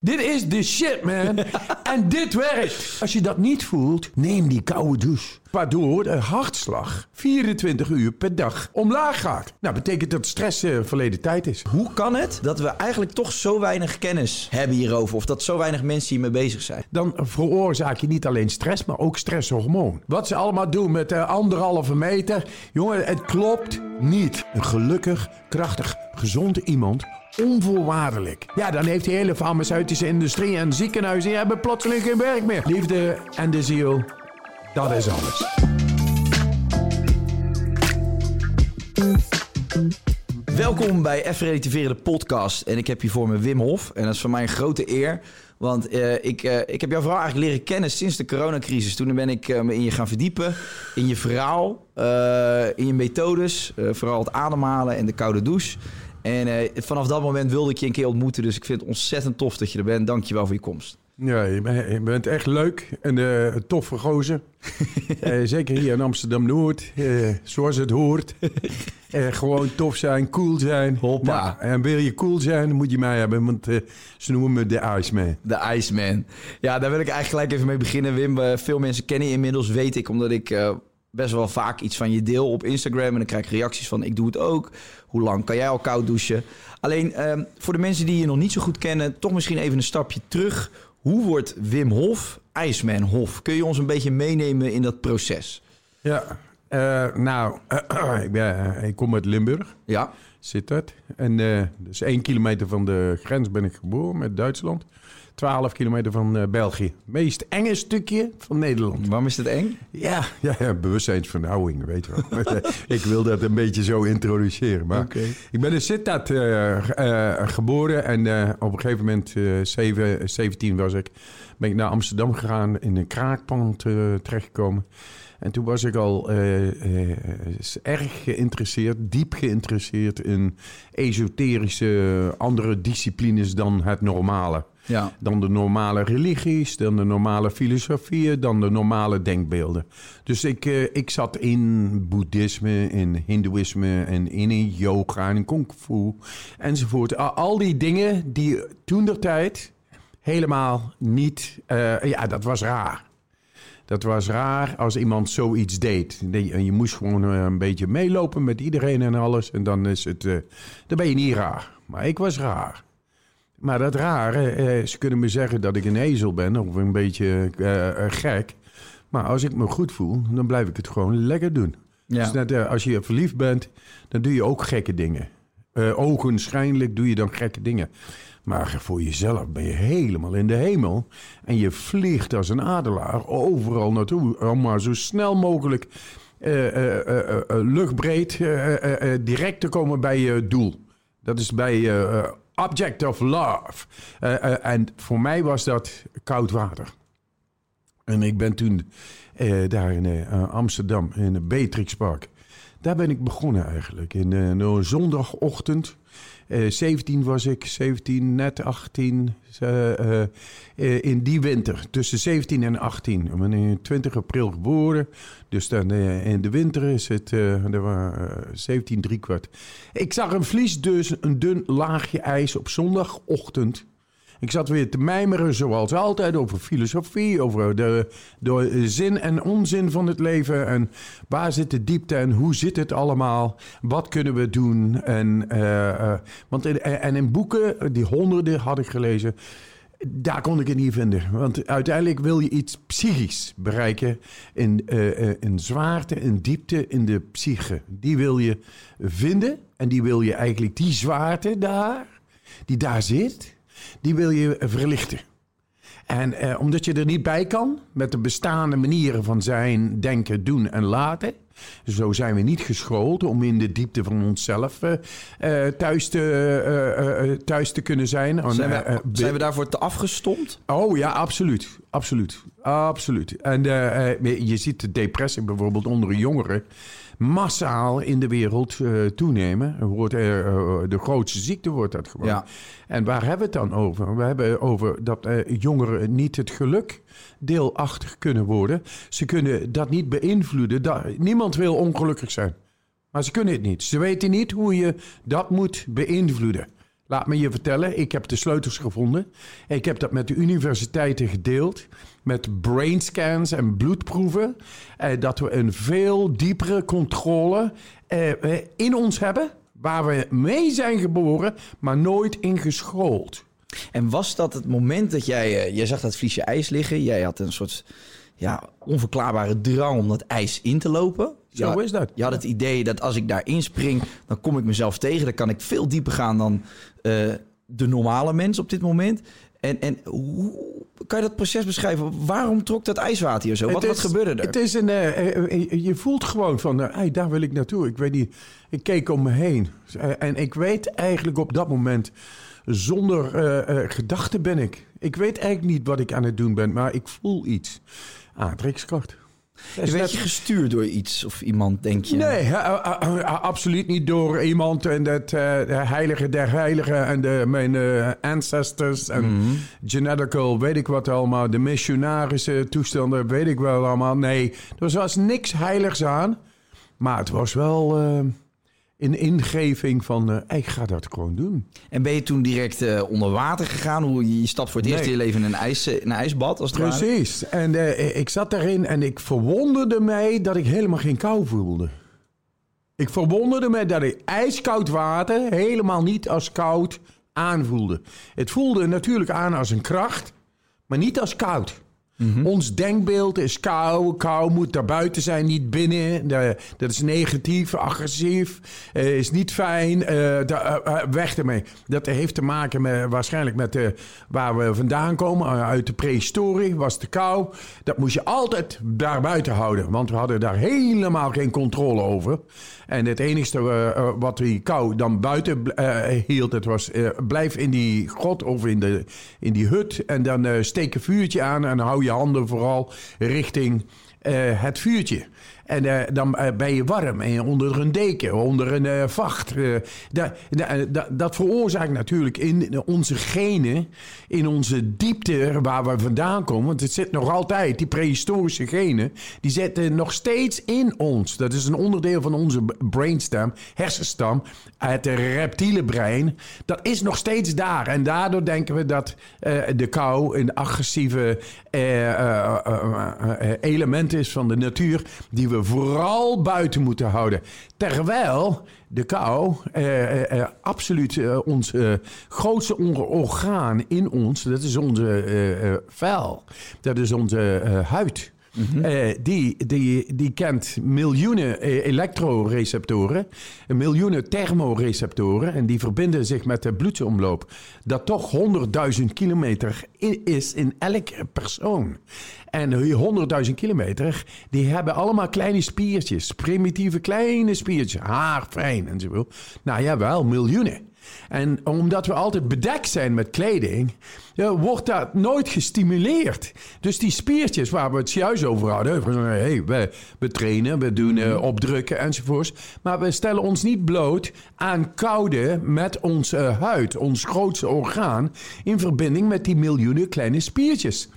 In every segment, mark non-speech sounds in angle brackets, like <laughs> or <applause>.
Dit is de shit, man. <laughs> en dit werkt. Als je dat niet voelt, neem die koude douche. Waardoor de hartslag 24 uur per dag omlaag gaat. Nou, betekent dat stress eh, verleden tijd is. Hoe kan het dat we eigenlijk toch zo weinig kennis hebben hierover? Of dat zo weinig mensen hiermee bezig zijn? Dan veroorzaak je niet alleen stress, maar ook stresshormoon. Wat ze allemaal doen met eh, anderhalve meter. Jongen, het klopt niet. Een gelukkig, krachtig, gezond iemand onvoorwaardelijk. Ja, dan heeft die hele farmaceutische industrie en ziekenhuizen... die hebben plotseling geen werk meer. Liefde en de ziel, dat is alles. Welkom bij F de podcast. En ik heb hier voor me Wim Hof. En dat is voor mij een grote eer. Want eh, ik, eh, ik heb jouw verhaal eigenlijk leren kennen sinds de coronacrisis. Toen ben ik eh, me in je gaan verdiepen. In je verhaal, in je methodes. vooral het ademhalen en de koude douche. En eh, vanaf dat moment wilde ik je een keer ontmoeten. Dus ik vind het ontzettend tof dat je er bent. Dank je wel voor je komst. Ja, je bent, je bent echt leuk en een toffe gozer. <laughs> Eh, zeker hier in Amsterdam-Noord, zoals het hoort. Gewoon tof zijn, cool zijn. Hoppa. Nou, en wil je cool zijn, dan moet je mij hebben, want ze noemen me de Iceman. De Iceman. Ja, daar wil ik eigenlijk gelijk even mee beginnen, Wim. Veel mensen kennen je inmiddels, weet ik, omdat ik best wel vaak iets van je deel op Instagram. En dan krijg ik reacties van, ik doe het ook. Hoe lang kan jij al koud douchen? Alleen, ehm, voor de mensen die je nog niet zo goed kennen, toch misschien even een stapje terug. Hoe wordt Wim Hof Iceman Hof? Kun je ons een beetje meenemen in dat proces? Ja, eh, nou, <clears throat> ik, ben, eh, ik kom uit Limburg, Ja, zit dat. En eh dus één kilometer van de grens ben ik geboren met Duitsland. 12 kilometer van eh, België. Meest enge stukje van Nederland. waarom is het eng? Ja, ja, ja bewustzijnsvernauwing, weet je wel. <laughs> ik wil dat een beetje zo introduceren. Maar Oké. ik ben in Sittard eh, eh, geboren en op een gegeven moment, eh, zeven- 17 was ik, ben ik naar Amsterdam gegaan, in een kraakpand terechtgekomen. En toen was ik al erg geïnteresseerd, diep geïnteresseerd in esoterische andere disciplines dan het normale. Ja. Dan de normale religies, dan de normale filosofieën, dan de normale denkbeelden. Dus ik, eh, ik zat in boeddhisme, in hindoeïsme en in, yoga en in kung fu enzovoort. Al, die dingen die toen der tijd helemaal niet... eh, ja, dat was raar. Dat was raar als iemand zoiets deed. En je moest gewoon eh, een beetje meelopen met iedereen en alles. En dan, is het, eh, dan ben je niet raar. Maar ik was raar. Maar dat rare, eh, ze kunnen me zeggen dat ik een ezel ben of een beetje eh, eh, gek. Maar als ik me goed voel, dan blijf ik het gewoon lekker doen. Ja. Dus net, eh, als je verliefd bent, dan doe je ook gekke dingen. Eh ogenschijnlijk doe je dan gekke dingen. Maar voor jezelf ben je helemaal in de hemel. En je vliegt als een adelaar overal naartoe. Om maar zo snel mogelijk eh, eh, eh, eh, eh, luchtbreed eh, eh, eh, direct te komen bij je doel. Dat is bij eh, eh, Object of Love. Eh, eh, en voor mij was dat koud water. En ik ben toen eh, daar in Amsterdam, in het Beatrixpark. Daar ben ik begonnen eigenlijk. In een zondagochtend. Eh 17 was ik, 17, net 18. eh, eh, eh, in die winter, tussen 17 en 18. Ik ben in 20 april geboren. Dus dan eh, in de winter is het eh er waren, eh, 17 driekwart. Ik zag een vlies, dus een dun laagje ijs op zondagochtend. Ik zat weer te mijmeren, zoals altijd, over filosofie, over de, de zin en onzin van het leven. En waar zit de diepte en hoe zit het allemaal? Wat kunnen we doen? En, eh, eh, want in, en in boeken, die honderden had ik gelezen, Daar kon ik het niet vinden. Want uiteindelijk wil je iets psychisch bereiken. In, uh, in zwaarte, in diepte, in de psyche. Die wil je vinden. En die wil je eigenlijk, die zwaarte daar, die daar zit, die wil je verlichten. En uh, omdat je er niet bij kan met de bestaande manieren van zijn, denken, doen en laten. Zo zijn we niet geschoold om in de diepte van onszelf uh, thuis, te, thuis te kunnen zijn. Zijn we, zijn we daarvoor te afgestompt? Oh ja, absoluut. Absoluut. Absoluut. En je ziet de depressie bijvoorbeeld onder jongeren massaal in de wereld uh, toenemen. Wordt, uh, de grootste ziekte wordt dat gewoon. Ja. En waar hebben we het dan over? We hebben over dat uh, jongeren niet het geluk deelachtig kunnen worden. Ze kunnen dat niet beïnvloeden. Dat, niemand wil ongelukkig zijn. Maar ze kunnen het niet. Ze weten niet hoe je dat moet beïnvloeden. Laat me je vertellen, ik heb de sleutels gevonden. Ik heb dat met de universiteiten gedeeld. Met brainscans en bloedproeven. Eh, dat we een veel diepere controle eh, eh, in ons hebben. Waar we mee zijn geboren, maar nooit in geschoold. En was dat het moment dat jij... Uh, jij zag dat vliesje ijs liggen. Jij had een soort ja, onverklaarbare drang om dat ijs in te lopen. Zo is dat. Je had het idee dat als ik daarin spring, dan kom ik mezelf tegen. Dan kan ik veel dieper gaan dan uh, de normale mens op dit moment. En, en hoe kan je dat proces beschrijven? Waarom trok dat ijswater hier zo? Wat, wat gebeurde er? Het is een, uh, je voelt gewoon van, uh, hey, daar wil ik naartoe. Ik weet niet, ik keek om me heen. en ik weet eigenlijk op dat moment, zonder gedachten ben ik. Ik weet eigenlijk niet wat ik aan het doen ben, maar ik voel iets. Aantrekkingskracht. Je werd je gestuurd door iets of iemand, denk je? Nee, absoluut niet door iemand. En dat uh, de heilige der heiligen en de, mijn uh, ancestors en mm -hmm. genetical, weet ik wat allemaal. De missionarische toestanden, weet ik wel allemaal. Nee, er was niks heiligs aan. Maar het was wel... Uh, in ingeving van, uh, ik ga dat gewoon doen. En ben je toen direct uh, onder water gegaan? Hoe je stapt voor het eerst in je leven in een, ijs, een ijsbad als het Precies. Ware? En uh, ik zat daarin en ik verwonderde mij dat ik helemaal geen kou voelde. Ik verwonderde mij dat ik ijskoud water helemaal niet als koud aanvoelde. Het voelde natuurlijk aan als een kracht, maar niet als koud. Mm-hmm. Ons denkbeeld is kou. Kou moet daar buiten zijn, niet binnen. Dat is negatief, agressief, uh, is niet fijn. Da, uh, weg ermee. Dat heeft te maken met, waarschijnlijk met de, waar we vandaan komen. uit de prehistorie was de kou. Dat moest je altijd daar buiten houden. Want we hadden daar helemaal geen controle over. En het enige wat die kou dan buiten hield, het was blijf in die grot of in, de, in die hut. En dan steek een vuurtje aan en hou je handen vooral richting het vuurtje. En uh, dan uh, ben je warm en onder een deken, onder een uh, vacht. Da, da, da, dat veroorzaakt natuurlijk in onze genen, in onze diepte waar we vandaan komen. Want het zit nog altijd, die prehistorische genen, die zitten nog steeds in ons. Dat is een onderdeel van onze brainstem, hersenstam, het reptiele brein. Dat is nog steeds daar. En daardoor denken we dat de kou een agressieve element is van de natuur die we vooral buiten moeten houden. Terwijl de kou eh, eh, absoluut eh, ons grootste orgaan in ons, dat is onze vel, dat is onze huid. Mm -hmm. die, die, die kent miljoenen elektroreceptoren, miljoenen thermoreceptoren. En die verbinden zich met de bloedsomloop. Dat toch 100.000 kilometer is in elke persoon. En die 100.000 kilometer, die hebben allemaal kleine spiertjes. Primitieve kleine spiertjes. Haar, fijn enzovoort. Nou ja, wel miljoenen. En omdat we altijd bedekt zijn met kleding, ja, wordt dat nooit gestimuleerd. Dus die spiertjes waar we het juist over hadden, hey, we, we trainen, we doen uh, opdrukken enzovoorts. Maar we stellen ons niet bloot aan koude met onze huid, ons grootste orgaan, in verbinding met die miljoenen kleine spiertjes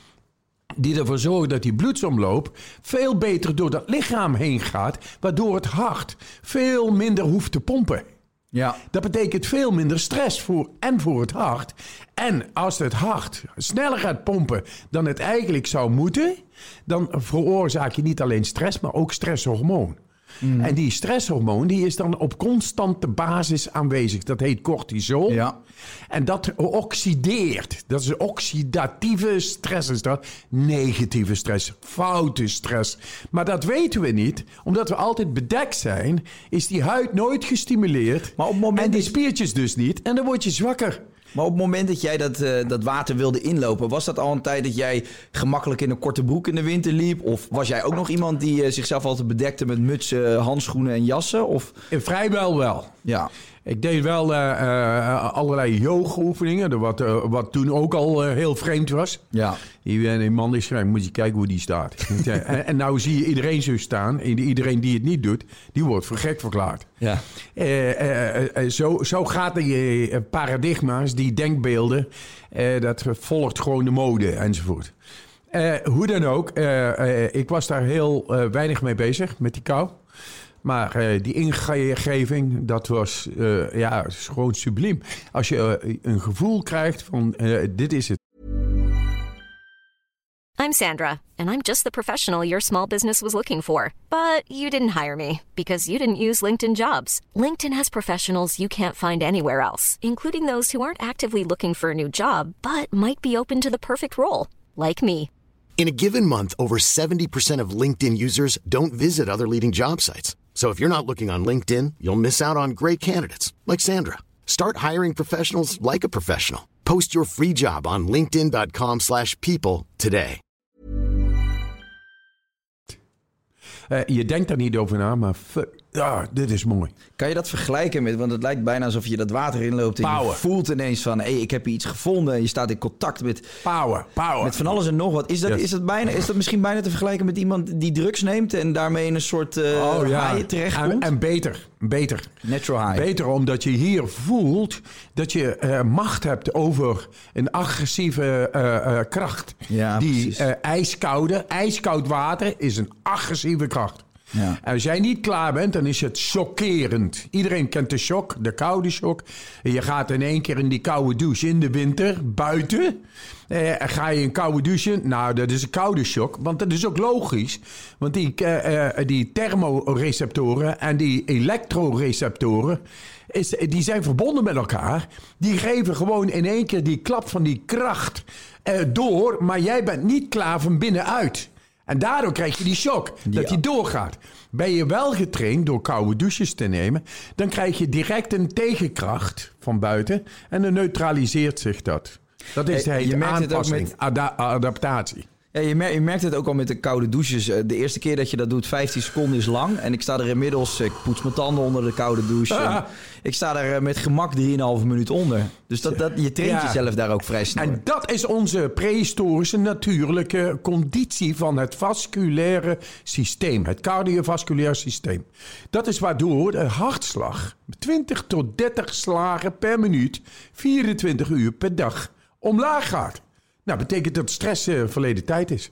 die ervoor zorgen dat die bloedsomloop veel beter door dat lichaam heen gaat, waardoor het hart veel minder hoeft te pompen. Ja. Dat betekent veel minder stress voor en voor het hart. En als het hart sneller gaat pompen dan het eigenlijk zou moeten, dan veroorzaak je niet alleen stress, maar ook stresshormoon. En die stresshormoon die is dan op constante basis aanwezig. Dat heet cortisol. Ja. En dat oxideert. Dat is oxidatieve stress. Is dat negatieve stress, foute stress. Maar dat weten we niet, omdat we altijd bedekt zijn. Is die huid nooit gestimuleerd. Maar op het moment en die spiertjes dus niet. En dan word je zwakker. Maar op het moment dat jij dat, eh, dat water wilde inlopen, was dat al een tijd dat jij gemakkelijk in een korte broek in de winter liep? Of was jij ook nog iemand die eh, zichzelf altijd bedekte met mutsen, handschoenen en jassen? Of Eh, Vrijwel wel. ja, Ik deed wel eh, eh, allerlei yoga-oefeningen, wat, eh, wat toen ook al heel vreemd was. ja. Die, die man is schrijven, moet je kijken hoe die staat. <laughs> en, en nou zie je iedereen zo staan. En iedereen die het niet doet, die wordt voor gek verklaard. Ja. Zo, zo gaat die paradigma's, die denkbeelden, dat volgt gewoon de mode enzovoort. Hoe dan ook, ik was daar heel weinig mee bezig met die kou. Maar eh, die ingeving, dat was eh, ja, gewoon subliem. Als je eh, een gevoel krijgt van eh, dit is het. I'm Sandra, and I'm just the professional your small business was looking for. But you didn't hire me because you didn't use LinkedIn jobs. LinkedIn has professionals you can't find anywhere else, including those who aren't actively looking for a new job but might be open to the perfect role, like me. In a given month, over 70% of LinkedIn users don't visit other leading job sites. So if you're not looking on LinkedIn, you'll miss out on great candidates like Sandra. Start hiring professionals like a professional. Post your free job on linkedin.com/people today. Eh, je denkt daar niet over na, maar fuck, ah, dit is mooi. Kan je dat vergelijken met, want het lijkt bijna alsof je dat water inloopt en je voelt ineens van, hé, hey, ik heb hier iets gevonden en je staat in contact met, Power, power. met van alles en nog wat. Is dat, Yes. is, dat bijna, is dat misschien bijna te vergelijken met iemand die drugs neemt en daarmee in een soort uh, oh ja, en, terechtkomt? en beter, beter. Natural high. Beter omdat je hier voelt dat je eh, macht hebt over een agressieve eh, kracht. Ja, Die ijskoude, ijskoud water is een agressieve kracht. Ja. En als jij niet klaar bent, dan is het chockerend. Iedereen kent de shock, de koude shock. Je gaat in één keer in die koude douche in de winter, buiten. Eh, ga je een koude douche? Nou, dat is een koude shock. Want dat is ook logisch. Want die, eh, eh, die thermoreceptoren en die elektroreceptoren... Is, die zijn verbonden met elkaar. Die geven gewoon in één keer die klap van die kracht eh, door. Maar jij bent niet klaar van binnenuit. En daardoor krijg je die shock, dat die doorgaat. Ben je wel getraind door koude douches te nemen, dan krijg je direct een tegenkracht van buiten en dan neutraliseert zich dat. Dat is de Hey, hele aanpassing, met- ada- adaptatie. Ja, je, mer- je merkt het ook al met de koude douches. Eh, De eerste keer dat je dat doet, 15 seconden is lang. En ik sta er inmiddels, ik poets mijn tanden onder de koude douche. Ah. Ik sta er eh, met gemak 3,5 minuut onder. Dus dat, dat, je traint Ja. jezelf daar ook vrij snel. En dat is onze prehistorische natuurlijke conditie van het vasculaire systeem, het cardiovasculaire systeem. Dat is waardoor de hartslag 20 tot 30 slagen per minuut, 24 uur per dag, omlaag gaat. Nou, betekent dat stress eh, verleden tijd is.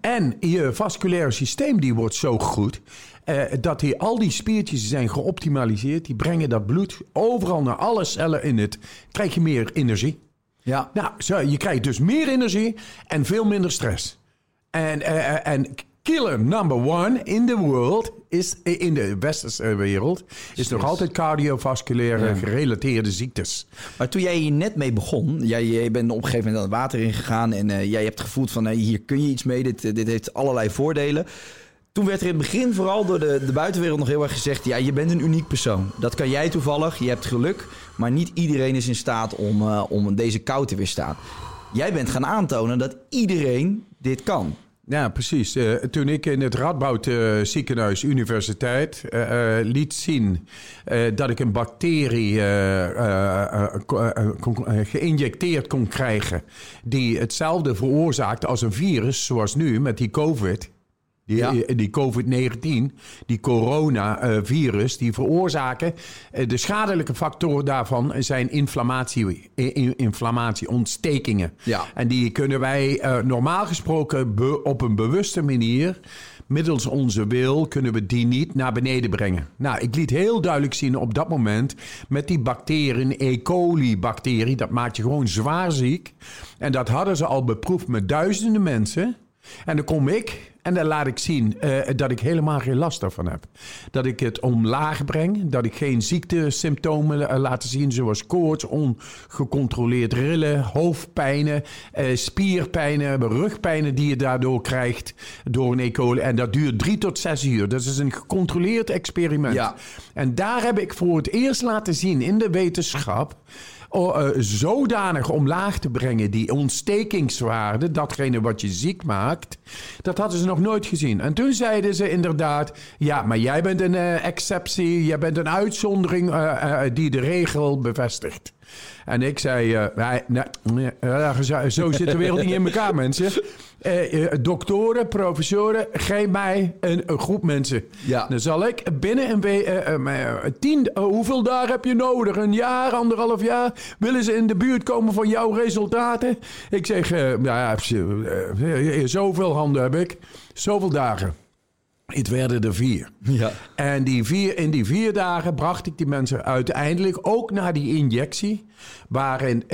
En je vasculaire systeem die wordt zo goed... eh, dat die, al die spiertjes zijn geoptimaliseerd. Die brengen dat bloed overal naar alle cellen in het... krijg je meer energie. Ja. Nou, zo, je krijgt dus meer energie en veel minder stress. En, eh, en killer number one in the world is in de westerse wereld is nog altijd cardiovasculaire gerelateerde ziektes. Maar toen jij hier net mee begon, jij, jij bent op een gegeven moment aan het water ingegaan en eh, jij hebt gevoeld van hier kun je iets mee, dit, dit heeft allerlei voordelen. Toen werd er in het begin vooral door de, de buitenwereld nog heel erg gezegd, ja, je bent een uniek persoon. Dat kan jij toevallig, je hebt geluk, maar niet iedereen is in staat om, eh, om deze kou te weerstaan. Jij bent gaan aantonen dat iedereen dit kan. Ja, precies. Eh, toen ik in het Radboud eh, ziekenhuis universiteit eh, liet zien dat ik een bacterie ko- kon- geïnjecteerd kon krijgen die hetzelfde veroorzaakt als een virus, zoals nu met die COVID. Die, Ja. eh, die COVID-19, die coronavirus, die veroorzaken. eh, de schadelijke factoren daarvan zijn inflammatie, eh, in- inflammatie ontstekingen. Ja. En die kunnen wij normaal gesproken op een bewuste manier, middels onze wil, kunnen we die niet naar beneden brengen. Nou, ik liet heel duidelijk zien op dat moment met die bacteriën, E. coli-bacterie, dat maakt je gewoon zwaar ziek. En dat hadden ze al beproefd met duizenden mensen. En dan kom ik En dan laat ik zien eh, dat ik helemaal geen last ervan heb. Dat ik het omlaag breng. Dat ik geen ziektesymptomen uh, laat zien, zoals koorts, ongecontroleerd rillen, hoofdpijnen, uh, spierpijnen, rugpijnen die je daardoor krijgt door een E. coli. En dat duurt drie tot zes uur. Dat is een gecontroleerd experiment. Ja. En daar heb ik voor het eerst laten zien in de wetenschap zodanig omlaag te brengen, die ontstekingswaarde, datgene wat je ziek maakt, dat hadden ze nog nooit gezien. En toen zeiden ze inderdaad, ja, maar jij bent een uh, exceptie, jij bent een uitzondering uh, die de regel bevestigt. En ik zei, nee, nee, nee, zo zit de wereld niet in elkaar, <laughs> mensen. Uh, doktoren, professoren, geef mij een, een, groep mensen. Ja. Dan zal ik binnen een week, uh, tien, hoeveel dagen heb je nodig? Een jaar, anderhalf jaar? Willen ze in de buurt komen van jouw resultaten? Ik zeg, ja, zoveel handen heb ik, zoveel dagen. Het werden er vier. Ja. En die vier, in die vier dagen bracht ik die mensen uiteindelijk ook naar die injectie. Waarin 16.134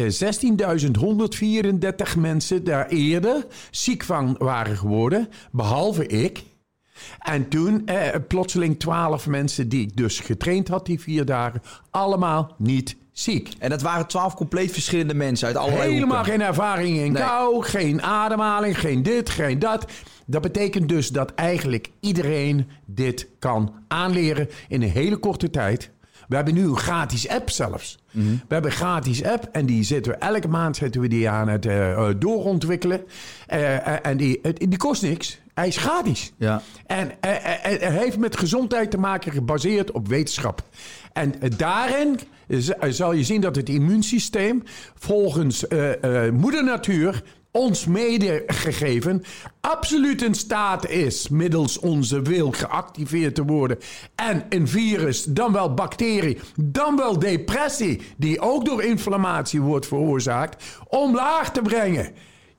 mensen daar eerder ziek van waren geworden. Behalve ik. En toen eh, plotseling 12 mensen die ik dus getraind had die vier dagen. Allemaal niet ziek. En dat waren twaalf compleet verschillende mensen uit allerlei Helemaal hoeken. geen ervaring in Nee. kou, geen ademhaling, geen dit, geen dat. Dat betekent dus dat eigenlijk iedereen dit kan aanleren in een hele korte tijd. We hebben nu een gratis app zelfs. Mhm. We hebben een gratis app en die zitten we elke maand zetten we die aan het eh, eh, doorontwikkelen. Eh, en die, die kost niks. Hij is gratis. Ja. En eh, eh, eh, heeft met gezondheid te maken gebaseerd op wetenschap. En daarin zal je zien dat het immuunsysteem volgens eh, moeder natuur ons medegegeven absoluut in staat is middels onze wil geactiveerd te worden. En een virus, dan wel bacterie, dan wel depressie, die ook door inflammatie wordt veroorzaakt, omlaag te brengen.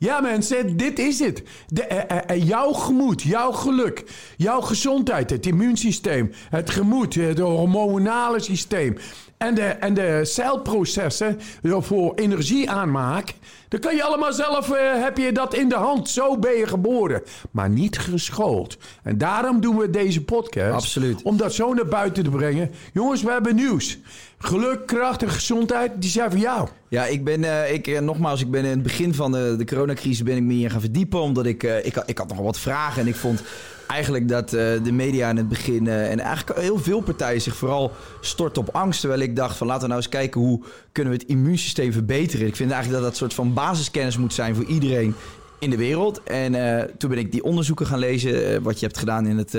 Ja, mensen, dit is het. De, eh, eh, eh, jouw gemoed, jouw geluk, jouw gezondheid, het immuunsysteem, het gemoed, het hormonale systeem en de, en de celprocessen voor energieaanmaak. Dan kan je allemaal zelf, eh, heb je dat in de hand. Zo ben je geboren. Maar niet geschoold. En daarom doen we deze podcast. Absoluut. Om dat zo naar buiten te brengen. Jongens, we hebben nieuws. Geluk, kracht en gezondheid, die zijn voor jou. Ja, ik ben, eh, ik, eh, nogmaals, ik ben in het begin van de, de coronacrisis ben ik me hier gaan verdiepen. Omdat ik, ik, had- ik had nog wat vragen. En ik vond eigenlijk dat eh, de media in het begin eh, en eigenlijk heel veel partijen zich vooral storten op angst. Terwijl ik dacht van laten we nou eens kijken hoe kunnen we het immuunsysteem verbeteren. Ik vind eigenlijk dat dat soort van basiskennis moet zijn voor iedereen in de wereld. En eh, toen ben ik die onderzoeken gaan lezen, wat je hebt gedaan in het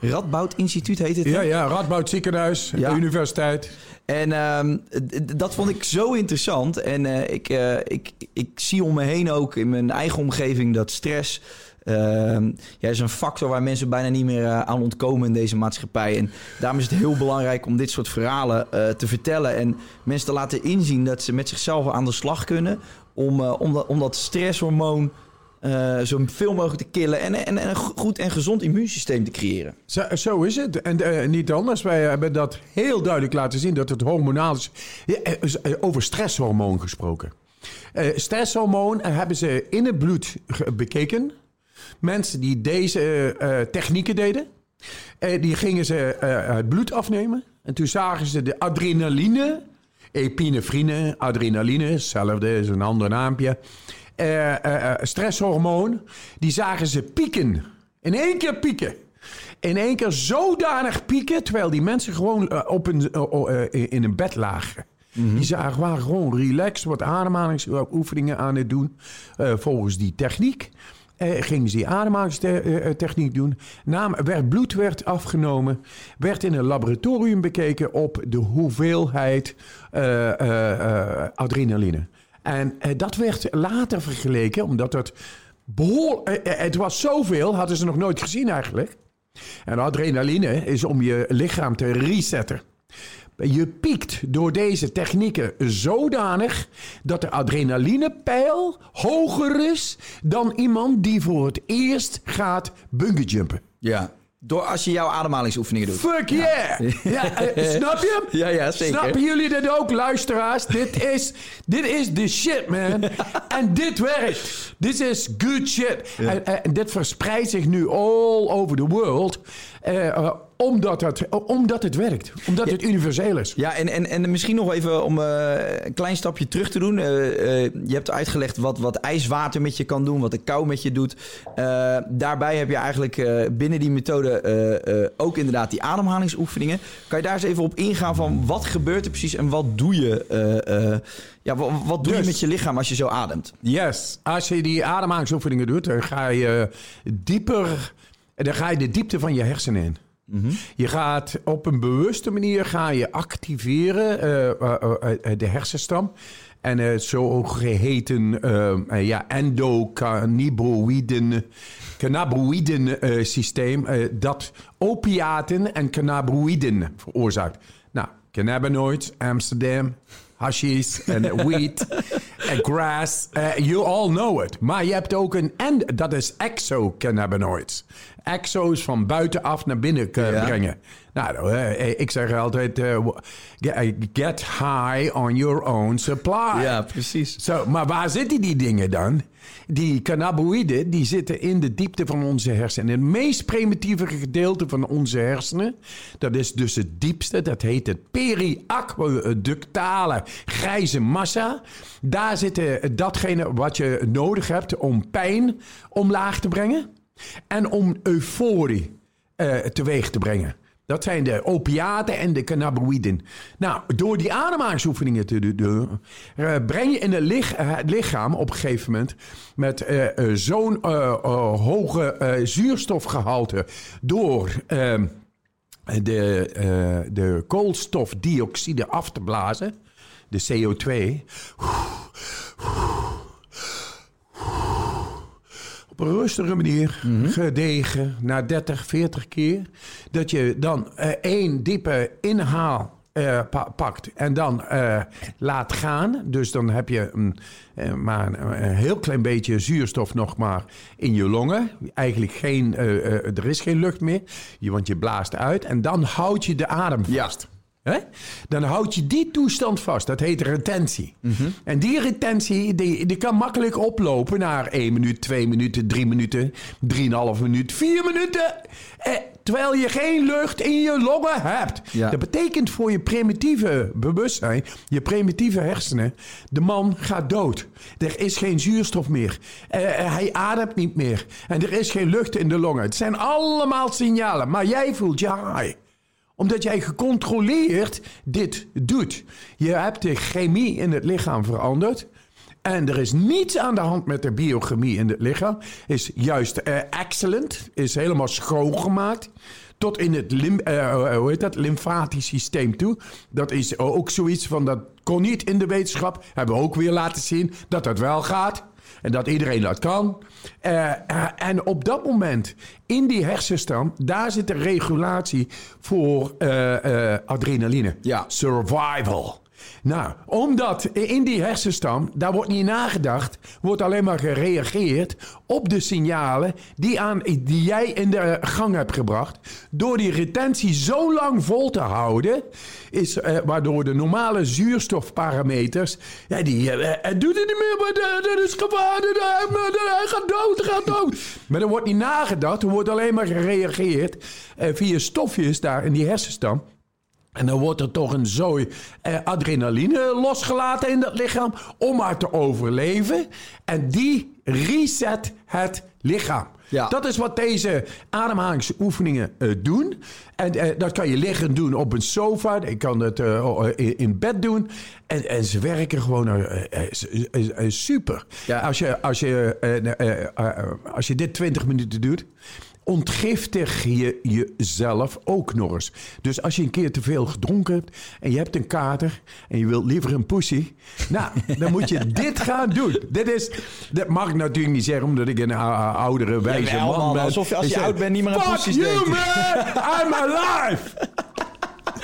Radboud Instituut, heet het? Ja, ja, Radboud Ziekenhuis, Ja. de universiteit. En ehm, dat vond ik zo interessant. En ik, ik, ik zie om me heen ook in mijn eigen omgeving dat stress. Ehm, ja, is een factor waar mensen bijna niet meer eh, aan ontkomen in deze maatschappij. En daarom is het heel belangrijk om dit soort verhalen eh, te vertellen. En mensen te laten inzien dat ze met zichzelf aan de slag kunnen. Om, eh, om, dat, om dat stresshormoon eh, zo veel mogelijk te killen. En, en, en een goed en gezond immuunsysteem te creëren. Zo, is het. En niet anders. Wij hebben dat heel duidelijk laten zien dat het hormonaal is. Over stresshormoon gesproken. Stresshormoon hebben ze in het bloed bekeken. Mensen die deze eh, eh, technieken deden, eh, die gingen ze het bloed afnemen. En toen zagen ze de adrenaline, epinefrine, adrenaline, hetzelfde is een ander naampje. Stresshormoon, die zagen ze pieken. In één keer pieken. In één keer zodanig pieken, terwijl die mensen gewoon op een, in een bed lagen. Die zagen, waren gewoon relaxed, wat ademhalingsoefeningen aan het doen. Volgens die techniek eh, gingen ze die ademhalingstechniek doen. Naam, werd, bloed werd afgenomen. Werd in een laboratorium bekeken op de hoeveelheid eh, eh, adrenaline. En dat werd later vergeleken, omdat het behoorlijk... eh, eh, het was zoveel, hadden ze nog nooit gezien eigenlijk. En adrenaline is om je lichaam te resetten. Je piekt door deze technieken zodanig dat de adrenalinepeil hoger is dan iemand die voor het eerst gaat bungeejumpen. Ja. Door als je jouw ademhalingsoefeningen doet. Fuck yeah! <laughs> Ja, eh, snap je? Ja, ja, zeker. Snappen jullie dit ook, luisteraars? dit, is, dit is de shit, man. <laughs> en dit werkt. Dit is good shit. En, en dit verspreidt zich nu all over the world. Eh, eh, omdat, het, omdat het werkt. Omdat het universeel is. Ja, en, en, en misschien nog even om eh, een klein stapje terug te doen. Eh, eh, je hebt uitgelegd wat, wat ijswater met je kan doen, wat de kou met je doet. Eh, daarbij heb je eigenlijk eh, binnen die methode eh, eh, ook inderdaad die ademhalingsoefeningen. Kan je daar eens even op ingaan van wat gebeurt er precies en wat doe je, eh, eh, ja, wat, wat doe je Dus- met je lichaam als je zo ademt? Yes. Als je die ademhalingsoefeningen doet, dan ga je dieper... Dan ga je de diepte van je hersenen in. Je gaat op een bewuste manier ga je activeren eh, eh, eh, de hersenstam. En het zogeheten eh, eh, ja, endocannabinoïden cannabinoïden systeem dat opiaten en cannabinoïden veroorzaakt. Nou, cannabinoids, Amsterdam, hashish en weed en grass. eh, you all know it. Maar je hebt ook een en dat is exocannabinoids. Exo is van buitenaf naar binnen eh, Ja. brengen. Nou, eh, ik zeg altijd, eh, get, high on your own supply. precies. Zo, maar waar zitten die dingen dan? Die cannabinoïden die zitten in de diepte van onze hersenen. Het meest primitieve gedeelte van onze hersenen, dat is dus het diepste, dat heet het periaqueductale grijze massa. Daar zit eh, datgene wat je nodig hebt om pijn omlaag te brengen en om euforie eh, teweeg te brengen. Dat zijn de opiaten en de cannabinoïden. Nou, door die ademhalingsoefeningen te doen, eh, breng je in eh, het lichaam op een gegeven moment met eh, zo'n hoge eh, zuurstofgehalte door ehm, de, de koolstofdioxide af te blazen, de CO2. Op een rustige manier, gedegen, na 30, 40 keer. Dat je dan eh, één diepe inhaal eh, pa- pakt en dan eh, laat gaan. Dus dan heb je een, eh, maar een, een heel klein beetje zuurstof nog maar in je longen. Eigenlijk geen, er is geen lucht meer, je, want je blaast uit. En dan houd je de adem vast. Hè? Dan houd je die toestand vast. Dat heet retentie. En die retentie die, die kan makkelijk oplopen naar 1 minuut, 2 minuten, 3 minuten, 3,5 minuut, 4 minuten. Eh, terwijl je geen lucht in je longen hebt. Ja. Dat betekent voor je primitieve bewustzijn, je primitieve hersenen, de man gaat dood. Er is geen zuurstof meer. Eh, hij ademt niet meer. En er is geen lucht in de longen. Het zijn allemaal signalen. Maar jij voelt je high omdat jij gecontroleerd dit doet. Je hebt de chemie in het lichaam veranderd. En er is niets aan de hand met de biochemie in het lichaam. Is juist eh, excellent. Is helemaal schoongemaakt. Tot in het lim, eh, hoe heet dat? lymfatisch systeem toe. Dat is ook zoiets van dat kon niet in de wetenschap. Hebben we ook weer laten zien dat dat wel gaat. En dat iedereen dat kan. Eh, eh, en op dat moment, in die hersenstam, daar zit de regulatie voor eh, adrenaline. Ja. Survival. Nou, omdat in die hersenstam, daar wordt niet nagedacht, wordt alleen maar gereageerd op de signalen die, aan, die jij in de gang hebt gebracht. Door die retentie zo lang vol te houden, is, eh, waardoor de normale zuurstofparameters, ja, die, eh, het doet het niet meer, maar dat is gevaar, hij gaat dood, gaat dood. Maar er wordt niet nagedacht, er wordt alleen maar gereageerd eh, via stofjes daar in die hersenstam. En dan wordt er toch een zooi eh, adrenaline losgelaten in dat lichaam om maar te overleven. En die reset het lichaam. Ja. Dat is wat deze ademhalingsoefeningen eh, doen. En eh, dat kan je liggen doen op een sofa. Je kan het eh, in, bed doen. En, en ze werken gewoon super. Ja. Als, je, als, je, als je dit 20 minuten doet ontgiftig je jezelf ook nog eens. Dus als je een keer te veel gedronken hebt en je hebt een kater en je wilt liever een pussy, nou, dan moet je <laughs> dit gaan doen. Dit is, dat mag ik natuurlijk niet zeggen omdat ik een ou- oudere wijze Jawel, man man, ben. alsof je als je oud bent niet meer aan Fuck pussies you denkt." man, I'm alive. <laughs>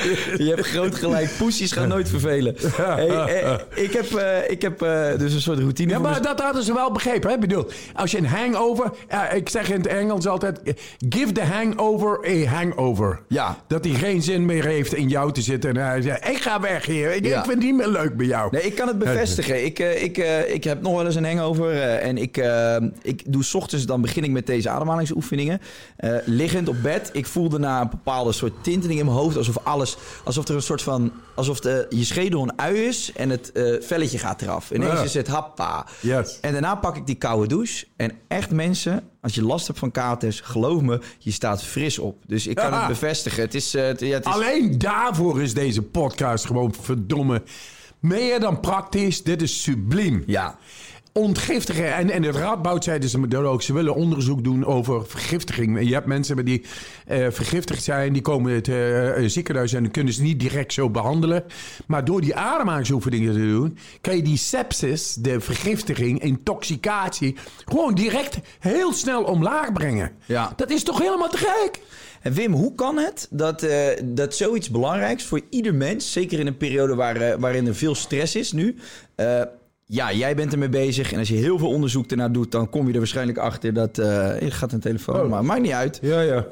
<laughs> Je hebt groot gelijk. Poesjes gaan nooit vervelen. Hey, eh, ik heb, eh, ik heb eh, dus een soort routine Ja, maar dat hadden ze wel begrepen. Hè? Ik bedoel, als je een hangover... ik zeg in het Engels altijd... Give the hangover a hangover. Ja. Dat hij geen zin meer heeft in jou te zitten. En hij zegt, ik ga weg hier. Ik, Ja. ik vind het niet meer leuk bij jou. Nee, ik kan het bevestigen. Ik, ik, ik heb nog wel eens een hangover. en ik, ik doe 's ochtends, dan begin ik met deze ademhalingsoefeningen. Liggend op bed. Ik voel daarna een bepaalde soort tinteling in mijn hoofd. Alsof alles, alsof er een soort van, alsof de, je schedel een ui is en het eh, velletje gaat eraf. Ineens Ja. is het happa. Yes. En daarna pak ik die koude douche. En echt mensen, als je last hebt van katers, geloof me, je staat fris op. Dus ik kan Ja. het bevestigen. Het is, eh, het, ja, het is Alleen daarvoor is deze podcast gewoon verdomme meer dan praktisch. Dit is subliem. ja. Ontgiftigen. En, en het Radboud zeiden ze me ook. Ze willen onderzoek doen over vergiftiging. Je hebt mensen die eh, vergiftigd zijn. Die komen het eh, eh, ziekenhuis en dan kunnen ze niet direct zo behandelen. Maar door die ademhalingsoefeningen te doen... kan je die sepsis, de vergiftiging, intoxicatie... gewoon direct heel snel omlaag brengen. Ja. Dat is toch helemaal te gek? En Wim, hoe kan het dat, dat zoiets belangrijks voor ieder mens, zeker in een periode waar, waarin er veel stress is nu. Ja, jij bent ermee bezig en als je heel veel onderzoek ernaar doet, dan kom je er waarschijnlijk achter dat. eh er gaat een telefoon, Oh. maar maakt niet uit. Ja, ja.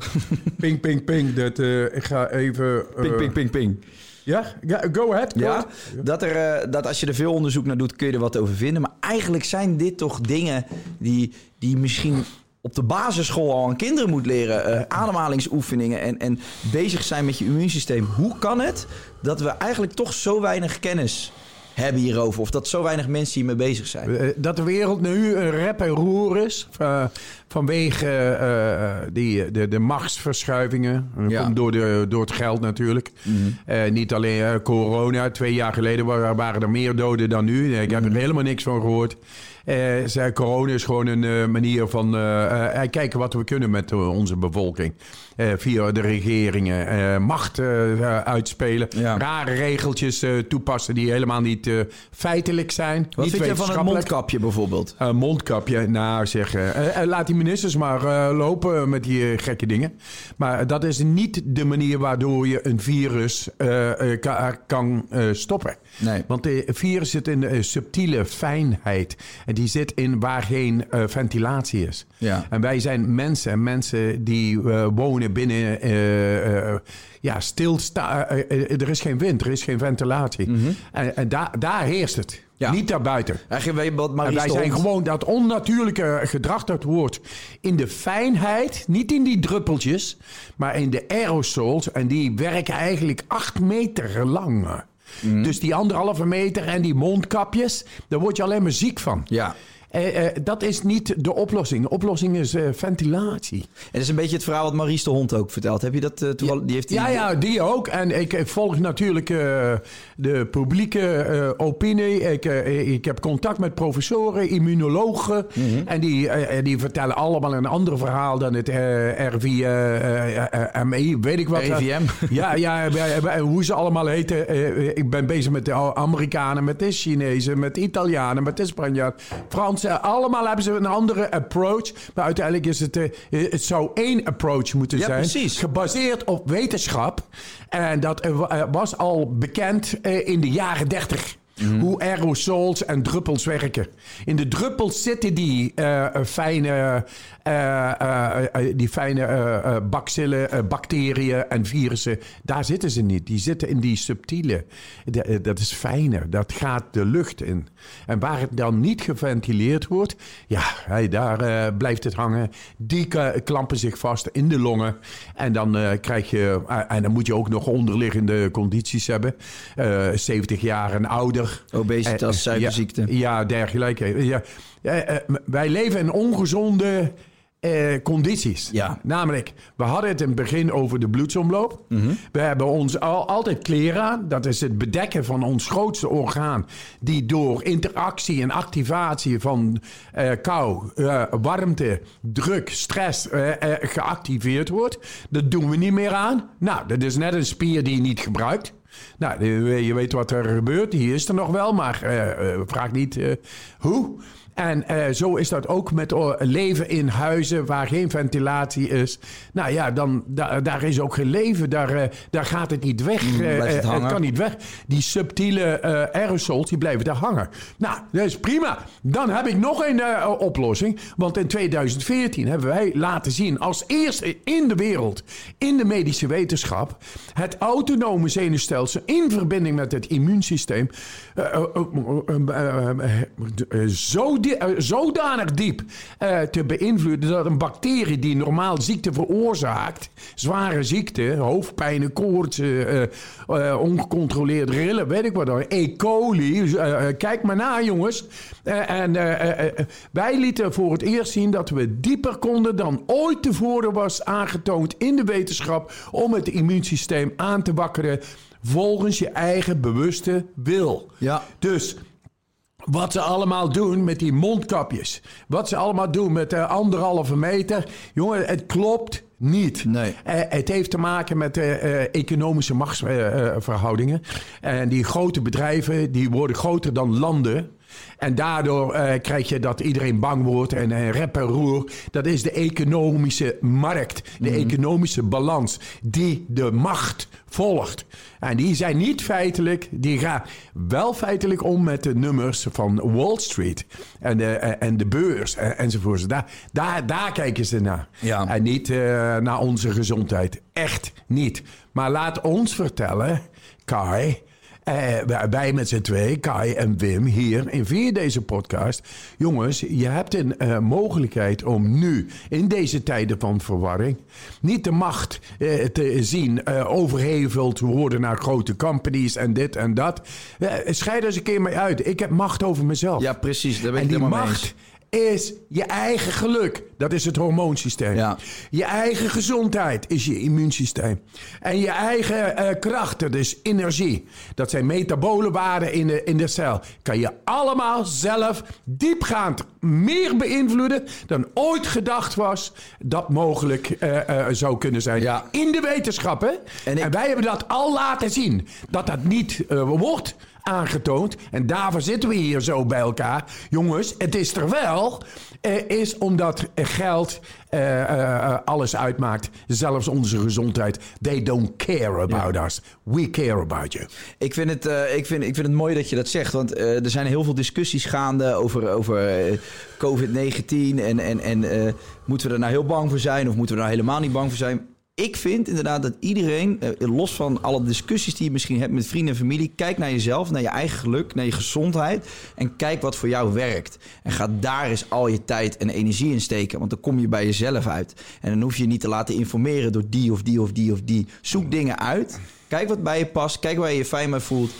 ping, ping, ping. Dat, eh, ik ga even... eh, Ping, ping, ping, ping. Ja, ja, go ahead. go Ja, ahead. dat, er, eh, dat als je er veel onderzoek naar doet, kun je er wat over vinden. Maar eigenlijk zijn dit toch dingen die, die misschien op de basisschool al aan kinderen moet leren. ademhalingsoefeningen en, en bezig zijn met je immuunsysteem. Hoe kan het dat we eigenlijk toch zo weinig kennis hebben hierover? Of dat zo weinig mensen hiermee bezig zijn? Eh, Dat de wereld nu een rep en roer is. eh, vanwege eh, die, de, de machtsverschuivingen. Dat Ja. komt door, de, door het geld natuurlijk. Eh, niet alleen corona. Twee jaar geleden wa- waren er meer doden dan nu. Ik heb er helemaal niks van gehoord. Eh, corona is gewoon een manier van kijken wat we kunnen met onze bevolking. Eh, via de regeringen. eh, macht eh, uitspelen. Ja. Rare regeltjes toepassen die helemaal niet feitelijk zijn. Wat niet vind je van wetenschappelijk. mondkapje bijvoorbeeld? Een mondkapje, nou zeg, laat die ministers maar lopen met die gekke dingen. Maar dat is niet de manier waardoor je een virus ka- kan stoppen. Nee. Want de virus zit in de subtiele fijnheid. En die zit in waar geen ventilatie is. Ja. En wij zijn mensen. En mensen die eh, binnen... eh, ja, stilstaan. er is geen wind, er is geen ventilatie. En, en daar, daar heerst het. Mhm. Ja. Niet daarbuiten. Wat En wij zijn gewoon dat onnatuurlijke gedrag dat wordt in de fijnheid, niet in die druppeltjes, maar in de aerosols. En die werken eigenlijk acht meter lang. Mhm. Dus die anderhalve meter en die mondkapjes, daar word je alleen maar ziek van. Ja. Eh, eh, dat is niet de oplossing. De oplossing is eh, ventilatie. En dat is een beetje het verhaal wat Maries de Hond ook vertelt. Heb je dat toevallig? Die heeft die... Ja, ja, die ook. En ik, ik volg natuurlijk de publieke opinie. Ik, ik heb contact met professoren, immunologen. Mhm. En die, die vertellen allemaal een ander verhaal dan het eh RIVMI, weet ik wat. RIVM? <laughs> Ja, ja hoe ze allemaal heten. Ik ben bezig met de Amerikanen, met de Chinezen, met de Italianen, met de Spanjaarden, Allemaal hebben ze een andere approach. Maar uiteindelijk is het, eh, het zou één approach moeten Ja, zijn. precies. Gebaseerd op wetenschap. En dat eh, eh, was al bekend in de jaren 30. Hoe aerosols en druppels werken. In de druppels zitten die fijne, die fijne eh, eh, bacillen, eh, bacteriën en virussen. Daar zitten ze niet. Die zitten in die subtiele. De- eh, dat is fijner. Dat gaat de lucht in. En waar het dan niet geventileerd wordt, ja, hey, daar eh, blijft het hangen. Die klampen zich vast in de longen. En dan eh, krijg je, eh, en dan moet je ook nog onderliggende condities hebben. Eh 70 jaar en ouder. Obesitas, Eh, suikerziekte. Ja, dergelijke. Ja, Eh, eh, wij leven in ongezonde eh, condities. Ja. Namelijk, we hadden het in het begin over de bloedsomloop. We hebben ons al, altijd kleren aan. Dat is het bedekken van ons grootste orgaan. Die door interactie en activatie van eh, kou, eh, warmte, druk, stress eh, eh, geactiveerd wordt. Dat doen we niet meer aan. Nou, dat is net een spier die je niet gebruikt. Nou, je weet wat er gebeurt. Die is er nog wel, maar eh, eh, vraag niet eh, hoe. En eh, zo is dat ook met eh, leven in huizen waar geen ventilatie is. Nou ja, dan, da- daar is ook geen leven. Daar, eh, daar gaat het niet weg. Mm, het kan niet weg. Die subtiele aerosols die blijven daar hangen. Nou, dat is prima. Dan heb ik nog een oplossing. Want in 2014 hebben wij laten zien als eerste in de wereld, in de medische wetenschap, het autonome zenuwstelsel in verbinding met het immuunsysteem eh, zo di- eh, zodanig diep eh, te beïnvloeden dat een bacterie die normaal ziekte veroorzaakt, zware ziekte, hoofdpijn, koorts, eh, ongecontroleerde rillen, weet ik wat dan, E. coli, kijk maar na jongens. En wij lieten voor het eerst zien dat we dieper konden dan ooit tevoren was aangetoond in de wetenschap om het immuunsysteem aan te wakkeren volgens je eigen bewuste wil. Ja. Dus wat ze allemaal doen met die mondkapjes. Wat ze allemaal doen met de anderhalve meter. Jongen, het klopt niet. Nee. Eh, het heeft te maken met eh, eh, economische machtsverhoudingen. en die grote bedrijven die worden groter dan landen. En daardoor eh, krijg je dat iedereen bang wordt en eh, rep en roer. Dat is de economische markt, de economische balans die de macht volgt. En die zijn niet feitelijk, die gaan wel feitelijk om met de nummers van Wall Street en de, eh, en de beurs en, enzovoort. Daar, daar, daar kijken ze naar. Ja. En niet naar onze gezondheid. Echt niet. Maar laat ons vertellen, Kai. Eh, wij- met z'n twee, Kai en Wim, hier in via deze podcast. Jongens, je hebt een eh, mogelijkheid om nu, in deze tijden van verwarring, niet de macht eh, te zien overheveld worden naar grote companies en dit en dat. Scheid eens een keer mee uit. Ik heb macht over mezelf. Ja, precies. Daar ben en ik het die helemaal mee macht eens. Is je eigen geluk. Dat is het hormoonsysteem. Ja. Je eigen gezondheid is je immuunsysteem. En je eigen eh, kracht, dat is energie. Dat zijn metabole waarden in de, in de cel. Kan je allemaal zelf diepgaand meer beïnvloeden dan ooit gedacht was dat mogelijk eh, eh, zou kunnen zijn. Ja. In de wetenschap, hè? En wij hebben dat al laten zien. Dat dat niet wordt aangetoond. En daarvoor zitten we hier zo bij elkaar. Jongens, het is er wel. eh, is omdat geld eh, eh, alles uitmaakt. Zelfs onze gezondheid. They don't care about us. We care about you. Ik vind, het, ik, vind, ik vind het mooi dat je dat zegt. Want er zijn heel veel discussies gaande over, over eh, COVID-19. En, en, en moeten we er nou heel bang voor zijn? Of moeten we er nou helemaal niet bang voor zijn? Ik vind inderdaad dat iedereen, eh, los van alle discussies die je misschien hebt met vrienden en familie, kijk naar jezelf, naar je eigen geluk, naar je gezondheid. En kijk wat voor jou werkt. En ga daar eens al je tijd en energie in steken. Want dan kom je bij jezelf uit. En dan hoef je je niet te laten informeren door die of die of die of die. Zoek dingen uit. Kijk wat bij je past. Kijk waar je je fijn bij voelt.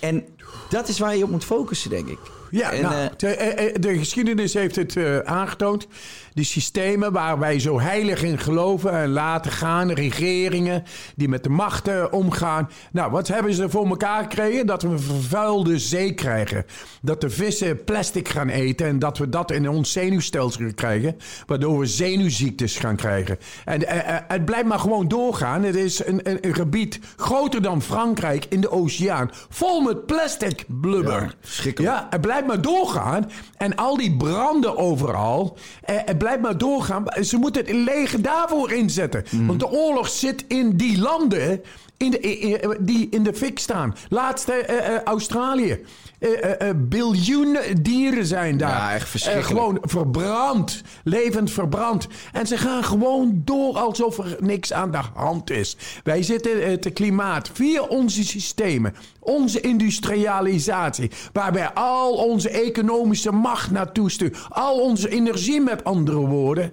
En dat is waar je op moet focussen, denk ik. Ja, En, nou, eh, de, eh, de geschiedenis heeft het eh, aangetoond. Die systemen waar wij zo heilig in geloven en laten gaan, regeringen die met de macht eh, omgaan. Nou, wat hebben ze voor elkaar gekregen? Dat we een vervuilde zee krijgen. Dat de vissen plastic gaan eten en dat we dat in ons zenuwstelsel krijgen. Waardoor we zenuwziektes gaan krijgen. En eh, eh, het blijft maar gewoon doorgaan. Het is een, een, een gebied groter dan Frankrijk in de oceaan. Vol met plastic blubber. Ja. Ja, het blijft maar doorgaan. En al die branden overal. Eh, het blijft maar doorgaan. Ze moeten het leger daarvoor inzetten. Mhm. Want de oorlog zit in die landen in de, die in de fik staan. Laatste eh, eh, Australië. Eh, biljoenen dieren zijn daar. Ja, echt verschrikkelijk. Gewoon verbrand. Levend verbrand. En ze gaan gewoon door alsof er niks aan de hand is. Wij zitten het klimaat via onze systemen. Onze industrialisatie. Waar wij al onze economische macht naartoe sturen. Al onze energie met andere woorden.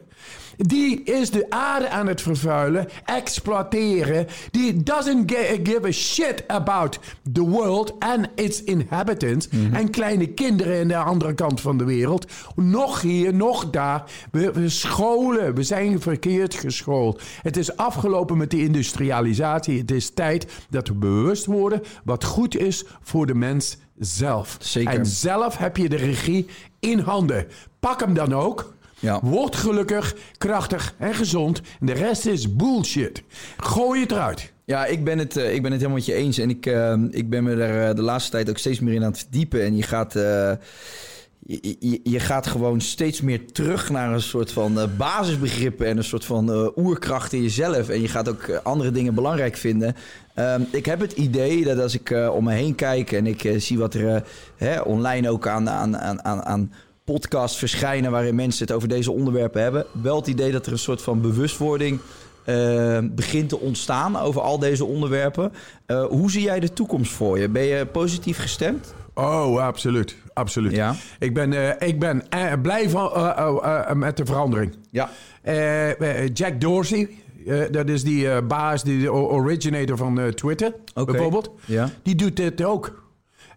Die is de aarde aan het vervuilen, exploiteren. Die doesn't give a shit about the world and its inhabitants. En kleine kinderen aan de andere kant van de wereld. Nog hier, nog daar. We, we scholen, we zijn verkeerd geschoold. Het is afgelopen met die industrialisatie. Het is tijd dat we bewust worden wat goed is voor de mens zelf. Zeker. En zelf heb je de regie in handen. Pak hem dan ook. Ja. Word gelukkig, krachtig en gezond. De rest is bullshit. Gooi het eruit. Ja, ik ben het, eh, ik ben het helemaal met je eens. En ik, eh, ik ben me er eh, de laatste tijd ook steeds meer in aan het verdiepen. En je gaat... je, je, je gaat gewoon steeds meer terug naar een soort van basisbegrippen en een soort van oerkracht in jezelf. En je gaat ook andere dingen belangrijk vinden. Ehm, ik heb het idee dat als ik om me heen kijk en ik zie wat er hè, online ook aan, aan, aan, aan, aan podcasts verschijnen waarin mensen het over deze onderwerpen hebben, wel het idee dat er een soort van bewustwording eh, begint te ontstaan over al deze onderwerpen. Eh, hoe zie jij de toekomst voor je? Ben je positief gestemd? Oh, absoluut. Absoluut. Ja. Ik ben, eh, ik ben blij van, met de verandering. Ja. Jack Dorsey, dat is die baas, die originator van Twitter, bijvoorbeeld. Ja. Die doet dit ook.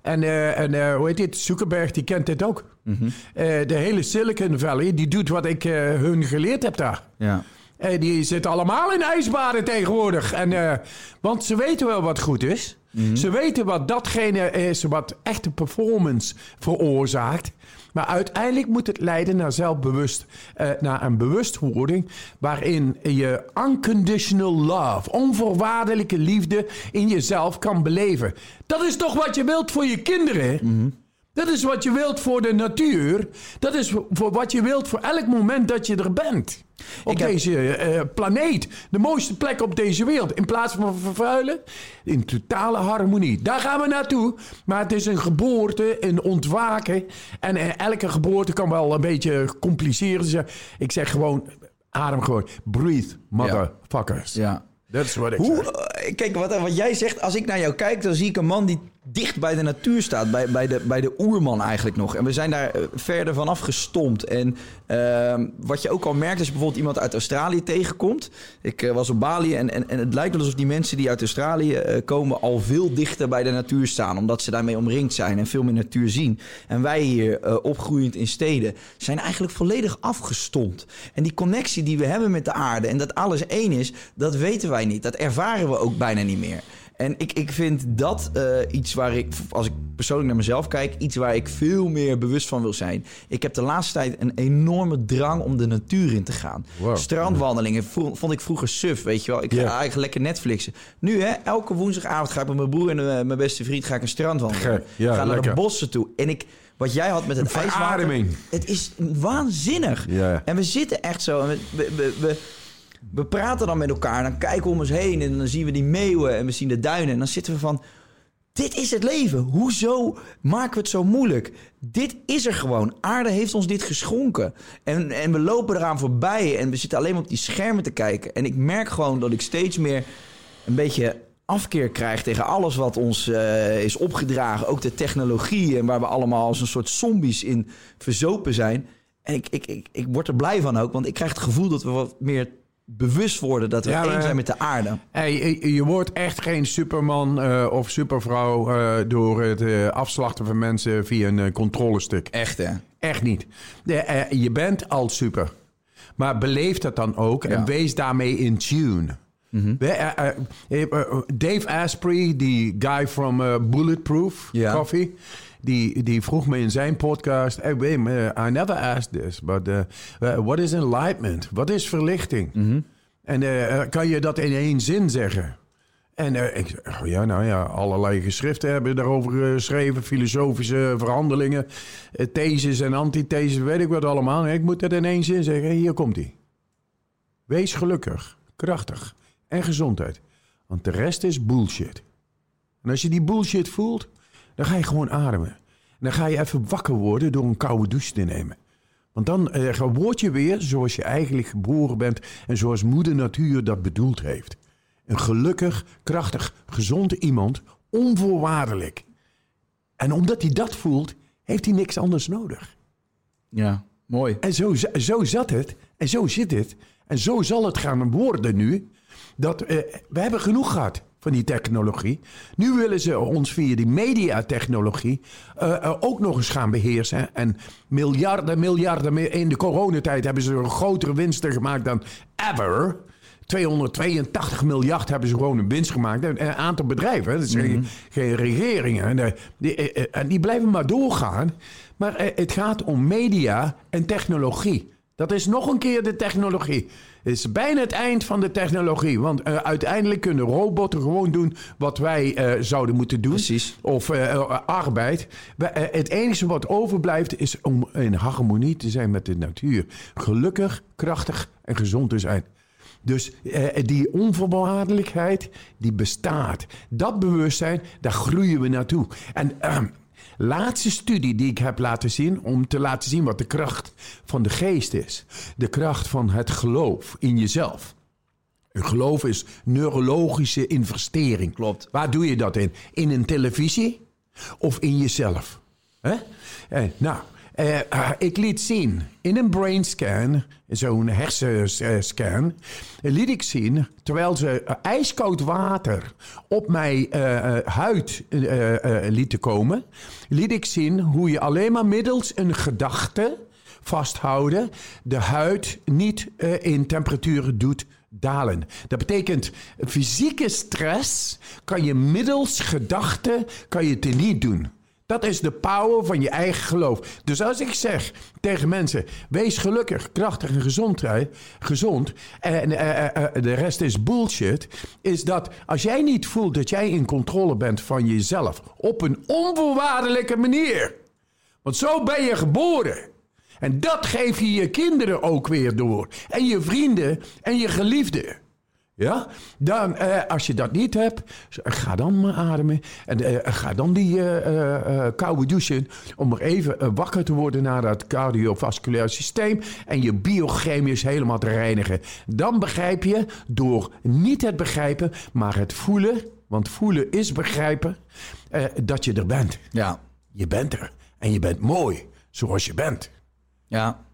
En, en hoe heet dit? Zuckerberg, die kent dit ook. Mhm. Eh, de hele Silicon Valley, die doet wat ik eh, hun geleerd heb daar. Ja. Eh, die zitten allemaal in ijsbaden tegenwoordig. En, want ze weten wel wat goed is. Ze weten wat datgene is wat echte performance veroorzaakt. Maar uiteindelijk moet het leiden naar zelfbewust, naar een bewustwording waarin je unconditional love, onvoorwaardelijke liefde in jezelf kan beleven. Dat is toch wat je wilt voor je kinderen? Dat is wat je wilt voor de natuur. Dat is voor wat je wilt voor elk moment dat je er bent. Op heb- deze eh, planeet. De mooiste plek op deze wereld. In plaats van vervuilen, in totale harmonie. Daar gaan we naartoe. Maar het is een geboorte, een ontwaken. En eh, elke geboorte kan wel een beetje compliceren. Dus, eh, ik zeg gewoon, adem gewoon. Breathe, motherfuckers. Ja. Dat is wat ik Hoe, zeg. eh, kijk, wat, wat jij zegt, als ik naar jou kijk, dan zie ik een man die dicht bij de natuur staat. Bij, bij, de, bij de oerman eigenlijk nog. En we zijn daar eh, verder vanaf gestompt. En ehm, wat je ook al merkt, als je bijvoorbeeld iemand uit Australië tegenkomt. Ik eh, was op Bali en, en, en het lijkt wel alsof die mensen die uit Australië eh, komen... al veel dichter bij de natuur staan. Omdat ze daarmee omringd zijn en veel meer natuur zien. En wij hier, opgroeiend in steden, zijn eigenlijk volledig afgestompt. En die connectie die we hebben met de aarde en dat alles één is, dat weten wij niet. Dat ervaren we ook bijna niet meer. En ik, ik vind dat eh, iets waar ik, als ik persoonlijk naar mezelf kijk, iets waar ik veel meer bewust van wil zijn. Ik heb de laatste tijd een enorme drang om de natuur in te gaan. Wow. Strandwandelingen vond ik vroeger suf, weet je wel. Ik ga eigenlijk lekker Netflixen. Nu, hè, elke woensdagavond ga ik met mijn broer en eh, mijn beste vriend ga ik een strand wandelen. Ge- ja, ga naar de bossen toe. En ik, wat jij had met het ijswater. Het is waanzinnig. Ja. En we zitten echt zo. en We, we, we, we, praten dan met elkaar. Dan kijken we om ons heen. En dan zien we die meeuwen. En we zien de duinen. En dan zitten we van. Dit is het leven. Hoezo maken we het zo moeilijk? Dit is er gewoon. Aarde heeft ons dit geschonken. En, en we lopen eraan voorbij. En we zitten alleen maar op die schermen te kijken. En ik merk gewoon dat ik steeds meer een beetje afkeer krijg tegen alles wat ons eh, is opgedragen. Ook de technologie. En waar we allemaal als een soort zombies in verzopen zijn. En ik, ik, ik, ik word er blij van ook. Want ik krijg het gevoel dat we wat meer bewust worden. Dat we Ja, één zijn met de aarde. Hey, je- wordt echt geen superman eh, of supervrouw eh, door het eh, afslachten van mensen via een controlestick. Echt hè? Echt niet. De, je bent al super. Maar beleef dat dan ook en wees daarmee in tune. Eh, Dave Asprey, die guy from Bulletproof Ja. Coffee... Die, die vroeg me in zijn podcast... Hey eh, I never asked this, but uh, uh, what is enlightenment? Wat is verlichting? En eh, kan je dat in één zin zeggen? En eh, ik oh ja, nou ja, allerlei geschriften hebben daarover geschreven. Filosofische verhandelingen, eh, theses en antitheses, weet ik wat allemaal. Ik moet dat in één zin zeggen. Hier komt hij. Wees gelukkig, krachtig en gezondheid. Want de rest is bullshit. En als je die bullshit voelt, dan ga je gewoon ademen. En dan ga je even wakker worden door een koude douche te nemen. Want dan eh, word je weer zoals je eigenlijk geboren bent en zoals moeder natuur dat bedoeld heeft. Een gelukkig, krachtig, gezond iemand, onvoorwaardelijk. En omdat hij dat voelt, heeft hij niks anders nodig. Ja, mooi. En zo, zo zat het, en zo zit het, en zo zal het gaan worden nu. Dat, eh, we hebben genoeg gehad van die technologie. Nu willen ze ons via die mediatechnologie eh, ook nog eens gaan beheersen. En miljarden, miljarden. In de coronatijd hebben ze grotere winsten gemaakt dan ever. 282 miljard hebben ze gewoon een winst gemaakt. Een, een aantal bedrijven, dat zijn geen, geen regeringen. En, eh, die, en die blijven maar doorgaan. Maar het gaat om media en technologie. Dat is nog een keer de technologie. Het is bijna het eind van de technologie. Want uh, uiteindelijk kunnen robotten gewoon doen wat wij uh, zouden moeten doen. Precies. Of uh, arbeid. het enige wat overblijft is om in harmonie te zijn met de natuur. Gelukkig, krachtig en gezond te zijn. Dus die onvoorwaardelijkheid, die bestaat. Dat bewustzijn, daar groeien we naartoe. En ehm, laatste studie die ik heb laten zien, om te laten zien wat de kracht van de geest is. De kracht van het geloof in jezelf. Een geloof is neurologische investering. Klopt. Waar doe je dat in? In een televisie of in jezelf? Hè? Eh, nou, uh, ik liet zien in een brainscan, zo'n hersenscan, liet ik zien, terwijl ze uh, ijskoud water op mijn uh, huid lieten komen, liet ik zien hoe je alleen maar middels een gedachte vasthouden de huid niet in temperatuur doet dalen. Dat betekent fysieke stress kan je middels gedachten kan je teniet doen. Dat is de power van je eigen geloof. Dus als ik zeg tegen mensen: wees gelukkig, krachtig en gezond, gezond en de rest is bullshit, is dat als jij niet voelt dat jij in controle bent van jezelf op een onvoorwaardelijke manier, want zo ben je geboren. En dat geef je je kinderen ook weer door. En je vrienden en je geliefden. Ja? Dan, eh, als je dat niet hebt, ga dan maar ademen. En eh, ga dan die uh, koude douchen om er even wakker te worden naar dat cardiovasculair systeem. En je biochemisch helemaal te reinigen. Dan begrijp je, door niet het begrijpen, maar het voelen. Want voelen is begrijpen, dat je er bent. Ja. Je bent er. En je bent mooi, zoals je bent. Ja.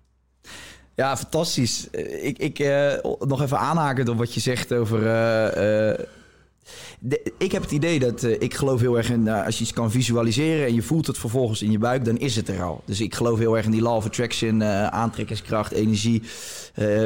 Ja, fantastisch. Ik, ik uh, nog even aanhaken op wat je zegt over. De, ik heb het idee dat ik geloof heel erg in als je iets kan visualiseren en je voelt het vervolgens in je buik, dan is het er al. Dus ik geloof heel erg in die law of attraction, aantrekkingskracht, energie,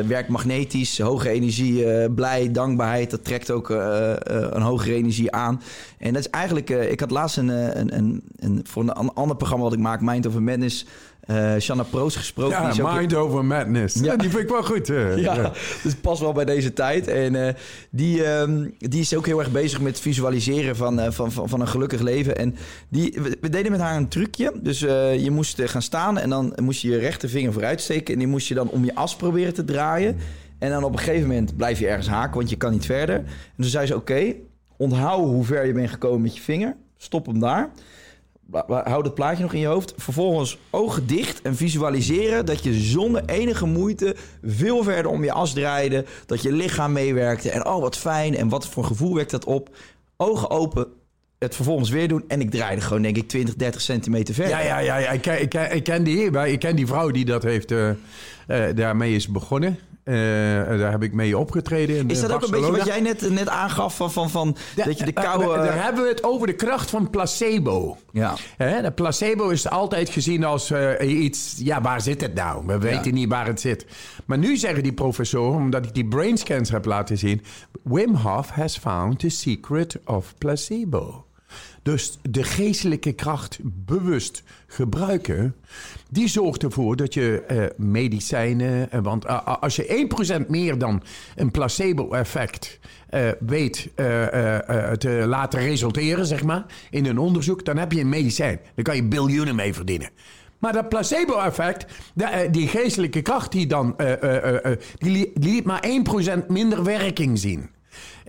werkt magnetisch, hoge energie, blij, dankbaarheid. Dat trekt ook een hogere energie aan. En dat is eigenlijk, ik had laatst een, een, een, een, voor een ander programma wat ik maak, Mind over Madness uh, Shanna Proos gesproken. Ja, die Mind Over Madness. Ja. die vind ik wel goed. Uh, ja, ja, dus past wel bij deze tijd. En uh, die, um, die is ook heel erg bezig met visualiseren van, van, van, van, een gelukkig leven. En die, we, deden met haar een trucje. Dus je moest gaan staan en dan moest je je rechtervinger vooruit steken. En die moest je dan om je as proberen te draaien. En dan op een gegeven moment blijf je ergens haken, want je kan niet verder. En toen zei ze, oké, okay, onthoud hoe ver je bent gekomen met je vinger. Stop hem daar houd het plaatje nog in je hoofd. Vervolgens ogen dicht en visualiseren dat je zonder enige moeite veel verder om je as draaide. Dat je lichaam meewerkte. En oh, wat fijn. En wat voor gevoel wekt dat op? Ogen open, het vervolgens weer doen. En ik draaide gewoon, denk ik, 20, 30 centimeter verder. Ja, ja, ja. Ik, ken, ik, ik, ken die, ik ken die vrouw die dat heeft, uh, uh, daarmee is begonnen. Uh, daar heb ik mee opgetreden. In is dat ook een beetje wat jij net, net aangaf? Van, van, van dat je de koude... Uh, daar hebben we het over de kracht van placebo. Ja. De placebo is altijd gezien als iets... Ja, waar zit het nou? We weten ja. niet waar het zit. Maar nu zeggen die professoren, omdat ik die brainscans heb laten zien... Wim Hof has found the secret of placebo. Dus de geestelijke kracht bewust gebruiken, die zorgt ervoor dat je uh, medicijnen. Uh, want als je 1% meer dan een placebo-effect weet te laten resulteren, zeg maar, in een onderzoek, dan heb je een medicijn. Dan kan je biljoenen mee verdienen. Maar dat placebo-effect, die geestelijke kracht, die dan, die liet maar 1% minder werking zien.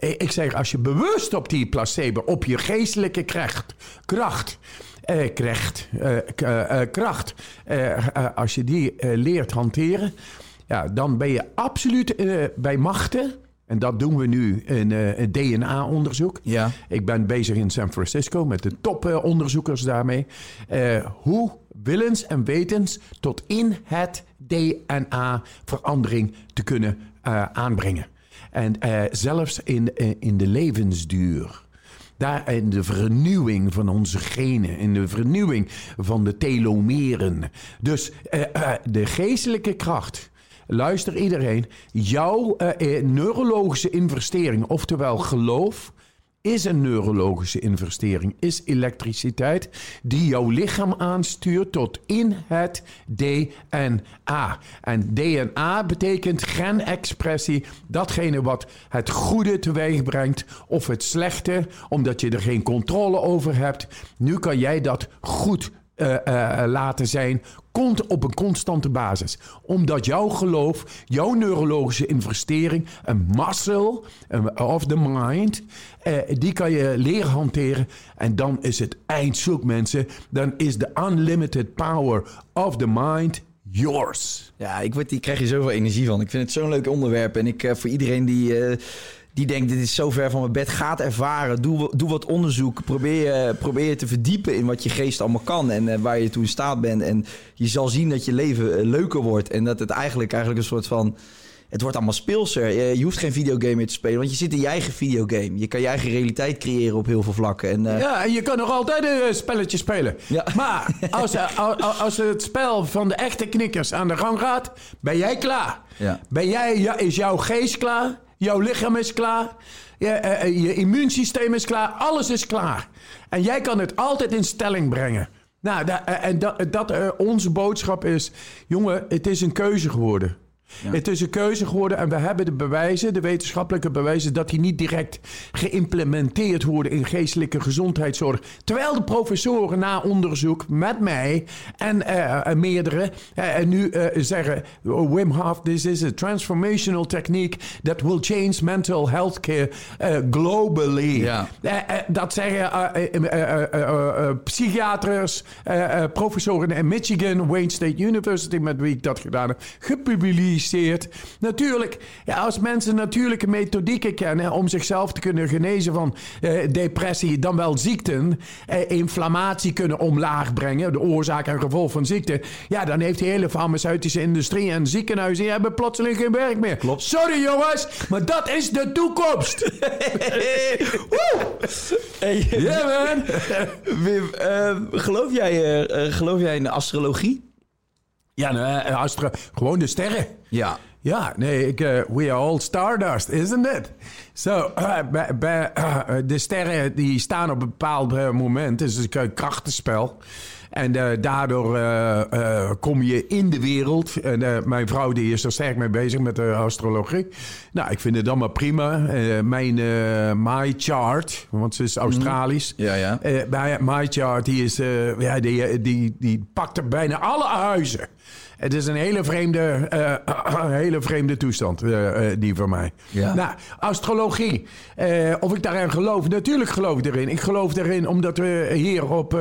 Ik zeg, als je bewust op die placebo, op je geestelijke kracht, kracht, eh, kracht, eh, eh, kracht als je die leert hanteren, ja, dan ben je absoluut bij machten. En dat doen we nu in een DNA-onderzoek. Ja. Ik ben bezig in San Francisco met de toponderzoekers daarmee. hoe willens en wetens tot in het DNA verandering te kunnen aanbrengen. En uh, zelfs in, uh, in de levensduur. Daar in de vernieuwing van onze genen, in de vernieuwing van de telomeren. Dus uh, de geestelijke kracht. Luister iedereen, jouw neurologische investering, oftewel geloof is een neurologische investering, is elektriciteit die jouw lichaam aanstuurt tot in het DNA. En DNA betekent genexpressie, datgene wat het goede teweeg brengt of het slechte, omdat je er geen controle over hebt. Nu kan jij dat goed uh, uh, laten zijn komt op een constante basis. Omdat jouw geloof, jouw neurologische investering, een muscle of the mind, uh, die kan je leren hanteren. En dan is het eindzoek, mensen. Dan is de unlimited power of the mind yours. Ja, ik, word, ik krijg je zoveel energie van. Ik vind het zo'n leuk onderwerp. En ik, voor iedereen die die denkt, dit is zo ver van mijn bed, gaat ervaren. Doe, doe wat onderzoek. Probeer je, probeer je te verdiepen in wat je geest allemaal kan en uh, waar je toe in staat bent. En je zal zien dat je leven uh, leuker wordt. En dat het eigenlijk, eigenlijk een soort van... Het wordt allemaal speelser. Je, je, hoeft geen videogame meer te spelen, want je zit in je eigen videogame. Je kan je eigen realiteit creëren op heel veel vlakken. En, uh... Ja, en je kan nog altijd een spelletje spelen. Ja. <laughs> Maar als, als het spel van de echte knikkers aan de gang gaat, ben jij klaar. Ja. Ben jij, is jouw geest klaar? Jouw lichaam is klaar. Je, uh, je immuunsysteem is klaar. Alles is klaar. En jij kan het altijd in stelling brengen. Nou, da, en dat, dat onze boodschap is... jongen, het is een keuze geworden. Ja. Het is een keuze geworden en we hebben de bewijzen, de wetenschappelijke bewijzen, dat die niet direct geïmplementeerd worden in geestelijke gezondheidszorg. Terwijl de professoren na onderzoek met mij en uh, meerdere uh, nu uh, zeggen: Wim Hof, this is a transformational technique that will change mental health care globally. Ja. dat zeggen psychiaters, professoren in Michigan, Wayne State University, met wie ik dat gedaan heb, gepubliceerd. Natuurlijk, ja, als mensen natuurlijke methodieken kennen om zichzelf te kunnen genezen van eh, depressie, dan wel ziekten, eh, inflammatie kunnen omlaag brengen, de oorzaak en gevolg van ziekte, ja, dan heeft de hele farmaceutische industrie en ziekenhuizen die hebben plotseling geen werk meer. Klopt. Sorry jongens, maar dat is de toekomst. <laughs> hey, yeah, man. Wim, uh, geloof, jij, uh, geloof jij in de astrologie? Ja, nou, astro gewoon de sterren. Ja. Ja, nee, ik, uh, we are all stardust, isn't it? Zo, so, uh, uh, de sterren die staan op een bepaald moment. Het is een krachtenspel. En uh, daardoor uh, uh, kom je in de wereld. En mijn vrouw die is er sterk mee bezig met de astrologie. Nou, ik vind het allemaal prima. mijn My Chart, want ze is Australisch. Mm. Ja, ja. my Chart, die, is, ja, die, die, die pakt er bijna alle huizen. Het is een hele vreemde, <clears throat> uh, hele vreemde toestand, uh, uh, die voor mij. Ja. Nou, astrologie. of ik daarin geloof? Natuurlijk geloof ik erin. Ik geloof erin omdat we hier op...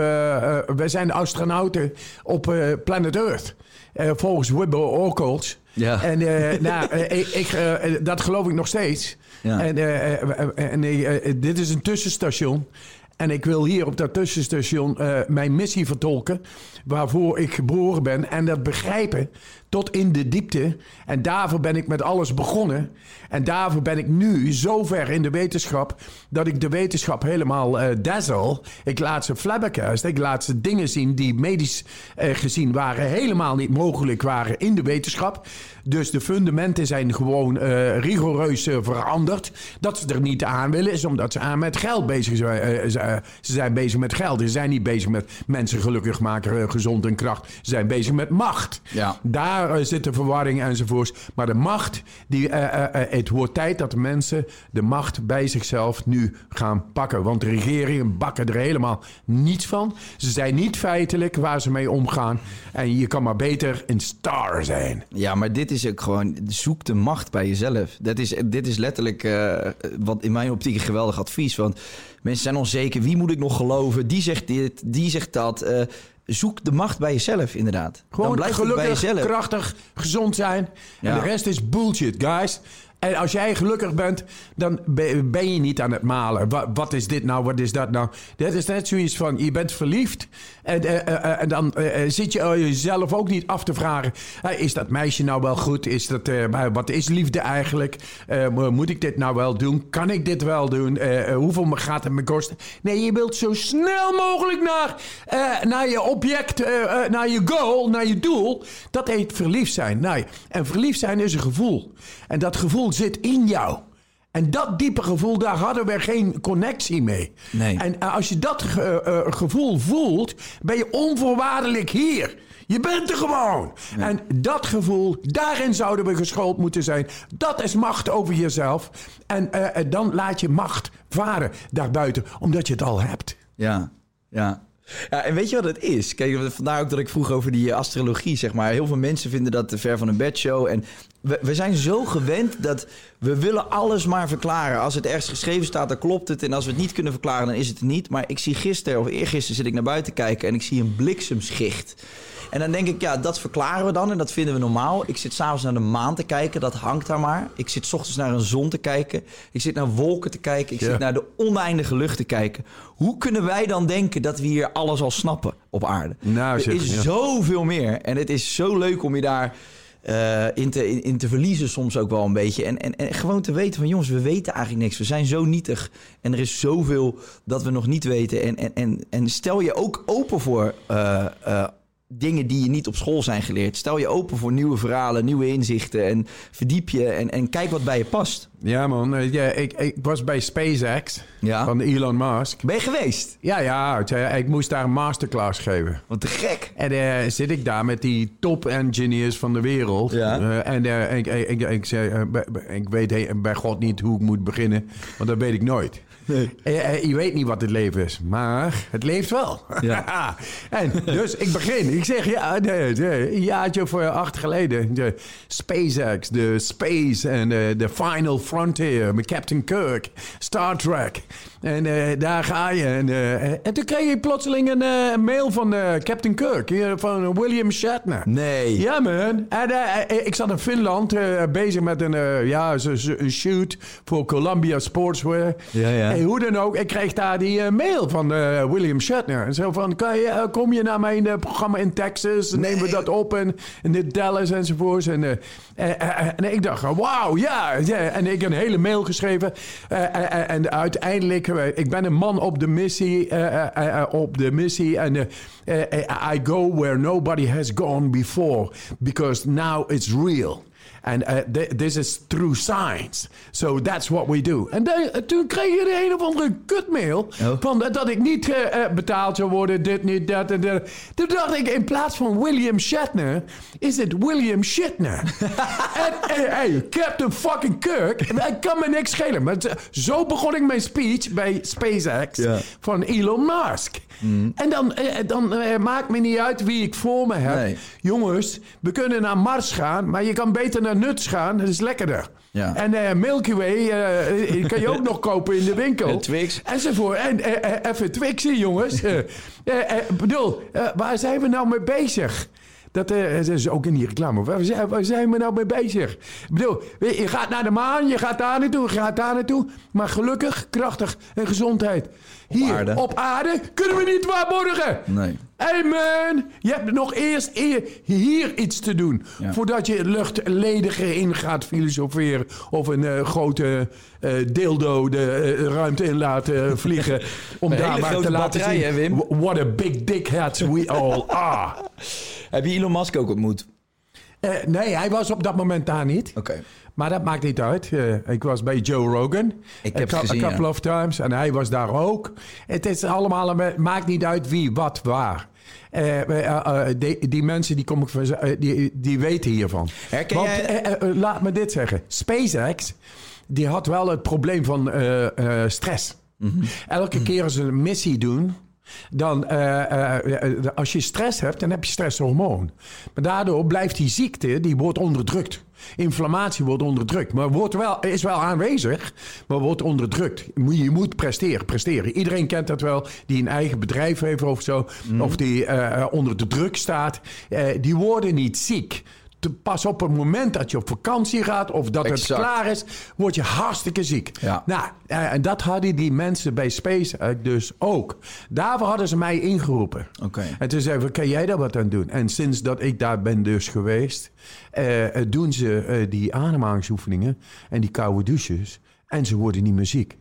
wij zijn astronauten op planet Earth. volgens Wibble Oracles. Ja. En nou, ik, ik dat geloof ik nog steeds. Ja. En, en dit is een tussenstation. En ik wil hier op dat tussenstation uh, mijn missie vertolken. Waarvoor ik geboren ben. En dat begrijpen tot in de diepte. En daarvoor ben ik met alles begonnen. En daarvoor ben ik nu zo ver in de wetenschap. dat ik de wetenschap helemaal uh. Ik laat ze flabbergast. Ik laat ze dingen zien die medisch uh, gezien waren. helemaal niet mogelijk waren in de wetenschap. Dus de fundamenten zijn gewoon uh, rigoureus veranderd. Dat ze er niet aan willen is omdat ze aan met geld bezig zijn. ze zijn bezig met geld. Ze zijn niet bezig met mensen gelukkig maken, gezond en kracht. Zijn bezig met macht. Ja. Daar daar zit de verwarring enzovoorts. Maar de macht, die, uh, uh, het wordt tijd dat de mensen de macht bij zichzelf nu gaan pakken. Want de regeringen bakken er helemaal niets van. Ze zijn niet feitelijk waar ze mee omgaan. En je kan maar beter een star zijn. Ja, maar dit is ook gewoon, zoek de macht bij jezelf. Dat is, dit is letterlijk uh, wat in mijn optiek een geweldig advies. Want mensen zijn onzeker. Wie moet ik nog geloven? Die zegt dit, die zegt dat. Uh, zoek de macht bij jezelf, inderdaad. Gewoon Dan blijf gelukkig, bij jezelf. krachtig, gezond zijn. En de rest is bullshit, guys. En als jij gelukkig bent, dan ben je niet aan het malen. Wat, wat, is dit nou? Wat is dat nou? Dat is net zoiets van, je bent verliefd. En, uh, uh, en dan zit je jezelf ook niet af te vragen... is dat meisje nou wel goed? Is dat, wat is liefde eigenlijk? moet ik dit nou wel doen? Kan ik dit wel doen? hoeveel gaat het me kosten? Nee, je wilt zo snel mogelijk naar, naar je object... naar je goal, naar je doel. Dat heet verliefd zijn. Nee. En verliefd zijn is een gevoel. En dat gevoel zit in jou. En dat diepe gevoel, daar hadden we geen connectie mee. Nee. En eh, als je dat ge- eh, gevoel voelt, ben je onvoorwaardelijk hier. Je bent er gewoon. En dat gevoel, daarin zouden we geschoold moeten zijn. Dat is macht over jezelf. En eh, eh, dan laat je macht varen daarbuiten, omdat je het al hebt. Ja, ja. Ja, en weet je wat het is? Kijk, vandaar ook dat ik vroeg over die astrologie, zeg maar. Heel veel mensen vinden dat ver van een bedshow. En we, we zijn zo gewend dat we willen alles maar verklaren. Als het ergens geschreven staat, dan klopt het. En als we het niet kunnen verklaren, dan is het niet. Maar ik zie gisteren of eergisteren zit ik naar buiten kijken en ik zie een bliksemschicht. En dan denk ik, ja, dat verklaren we dan en dat vinden we normaal. Ik zit s'avonds naar de maan te kijken, dat hangt daar maar. Ik zit 's ochtends naar een zon te kijken. Ik zit naar wolken te kijken. Ik Ja. zit naar de oneindige lucht te kijken. Hoe kunnen wij dan denken dat we hier alles al snappen op aarde? Nou, er is ja. zoveel meer. En het is zo leuk om je daar eh, in, te, in, in te verliezen soms ook wel een beetje. En, en, en gewoon te weten van jongens, we weten eigenlijk niks. We zijn zo nietig. En er is zoveel dat we nog niet weten. En, en, en, en stel je ook open voor eh, eh, dingen die je niet op school zijn geleerd. Stel je open voor nieuwe verhalen, nieuwe inzichten. En verdiep je en, en kijk wat bij je past. Ja, man. Ja, ik, ik was bij SpaceX Ja. van Elon Musk. Ben je geweest? Ja, ja. Ik moest daar een masterclass geven. Wat te gek. En eh, zit ik daar met die top engineers van de wereld. Ja. Eh, en eh, ik, ik, ik, ik, zei, ik weet bij God niet hoe ik moet beginnen. Want dat weet ik nooit. Eh, eh, je weet niet wat het leven is, maar het leeft wel. Ja. <laughs> en dus ik begin. Ik zeg, ja, de, de, een jaartje eh, acht geleden. De SpaceX, de Space en de, de Final Frontier met Captain Kirk, Star Trek. En eh, daar ga je. En, eh, en toen kreeg ik plotseling een eh, mail van eh, Captain Kirk, hier, van William Shatner. Nee. Ja, man. En eh, eh, ik zat in Finland eh, bezig met een, eh, ja, een shoot voor Columbia Sportswear. Ja, ja. En hoe dan ook, ik kreeg daar die eh, mail van eh, William Shatner. En zo van, kan je, eh, kom je naar mijn eh, programma in Texas? Dan nemen we dat op en in de Dallas enzovoorts. En, eh, eh, eh, en ik dacht, wauw, ja, ja. En ik heb een hele mail geschreven. Eh, eh, eh, en uiteindelijk, eh, ik ben een man op de missie. eh, eh, op de missie. En I go where nobody has gone before. Because now it's real. And uh, th- this is through science. So that's what we do. En eh, toen kreeg je de een of andere kutmail. Oh. Van dat- ik niet eh, eh, betaald zou worden. Dit, niet, dat en dat. Toen dacht ik, in plaats van William Shatner, is het William Shitner. <laughs> en eh, hey, Captain fucking Kirk. Ik kan me niks schelen. Maar zo begon ik mijn speech bij SpaceX van Elon Musk. En dan, dan maakt me niet uit wie ik voor me heb. Nee. Jongens, we kunnen naar Mars gaan, maar je kan beter naar Nuts gaan. Dat is lekkerder. Ja. En eh, Milky Way eh, kan je ook <laughs> nog kopen in de winkel. En Twix. Enzovoort. En eh, even Twixen, jongens. <laughs> Bedoel, waar zijn we nou mee bezig? Dat, dat is ook in die reclame. Waar zijn, waar zijn we nou mee bezig? Ik bedoel, je gaat naar de maan, je gaat daar naartoe, je gaat daar naartoe. Maar gelukkig, krachtig en gezondheid. Hier, aarde. op aarde, kunnen we niet waarborgen. Nee. Hey man, je hebt nog eerst eer hier iets te doen. Ja. Voordat je luchtlediger in gaat filosoferen. Of een eh, grote eh, dildo de eh, ruimte in laten vliegen. <laughs> Om daar maar te laten zien. hè, Wim? wh- What a big dickheads we all are. <laughs> Heb je Elon Musk ook ontmoet? Nee, hij was op dat moment daar niet. Oké. Maar dat maakt niet uit. Eh, ik was bij Joe Rogan. Ik heb gezien, A couple ja. of times. En hij was daar ook. Het is allemaal... Maakt niet uit wie, wat, waar. Eh, eh, die, die mensen die, kom ik van, die, die weten hiervan. Herken Want, jij- laat me dit zeggen. SpaceX, die had wel het probleem van stress. Mhm. Elke keer als ze een missie doen... Dan, eh, eh, eh, als je stress hebt, dan heb je stresshormoon. Maar daardoor blijft die ziekte, die wordt onderdrukt. Inflammatie wordt onderdrukt. Maar wordt wel, is wel aanwezig, maar wordt onderdrukt. Je moet presteren, presteren. Iedereen kent dat wel, die een eigen bedrijf heeft of zo. Of die onder de druk staat. Die worden niet ziek. Te- Pas op het moment dat je op vakantie gaat of dat Exact. het klaar is, word je hartstikke ziek. Ja. Nou, eh, en dat hadden die mensen bij SpaceX dus ook. Daarvoor hadden ze mij ingeroepen. Oké. En toen zeiden we, kan jij daar wat aan doen? En sinds dat ik daar ben dus geweest, eh, eh, doen ze eh, die ademhalingsoefeningen en die koude douches. En ze worden niet meer ziek.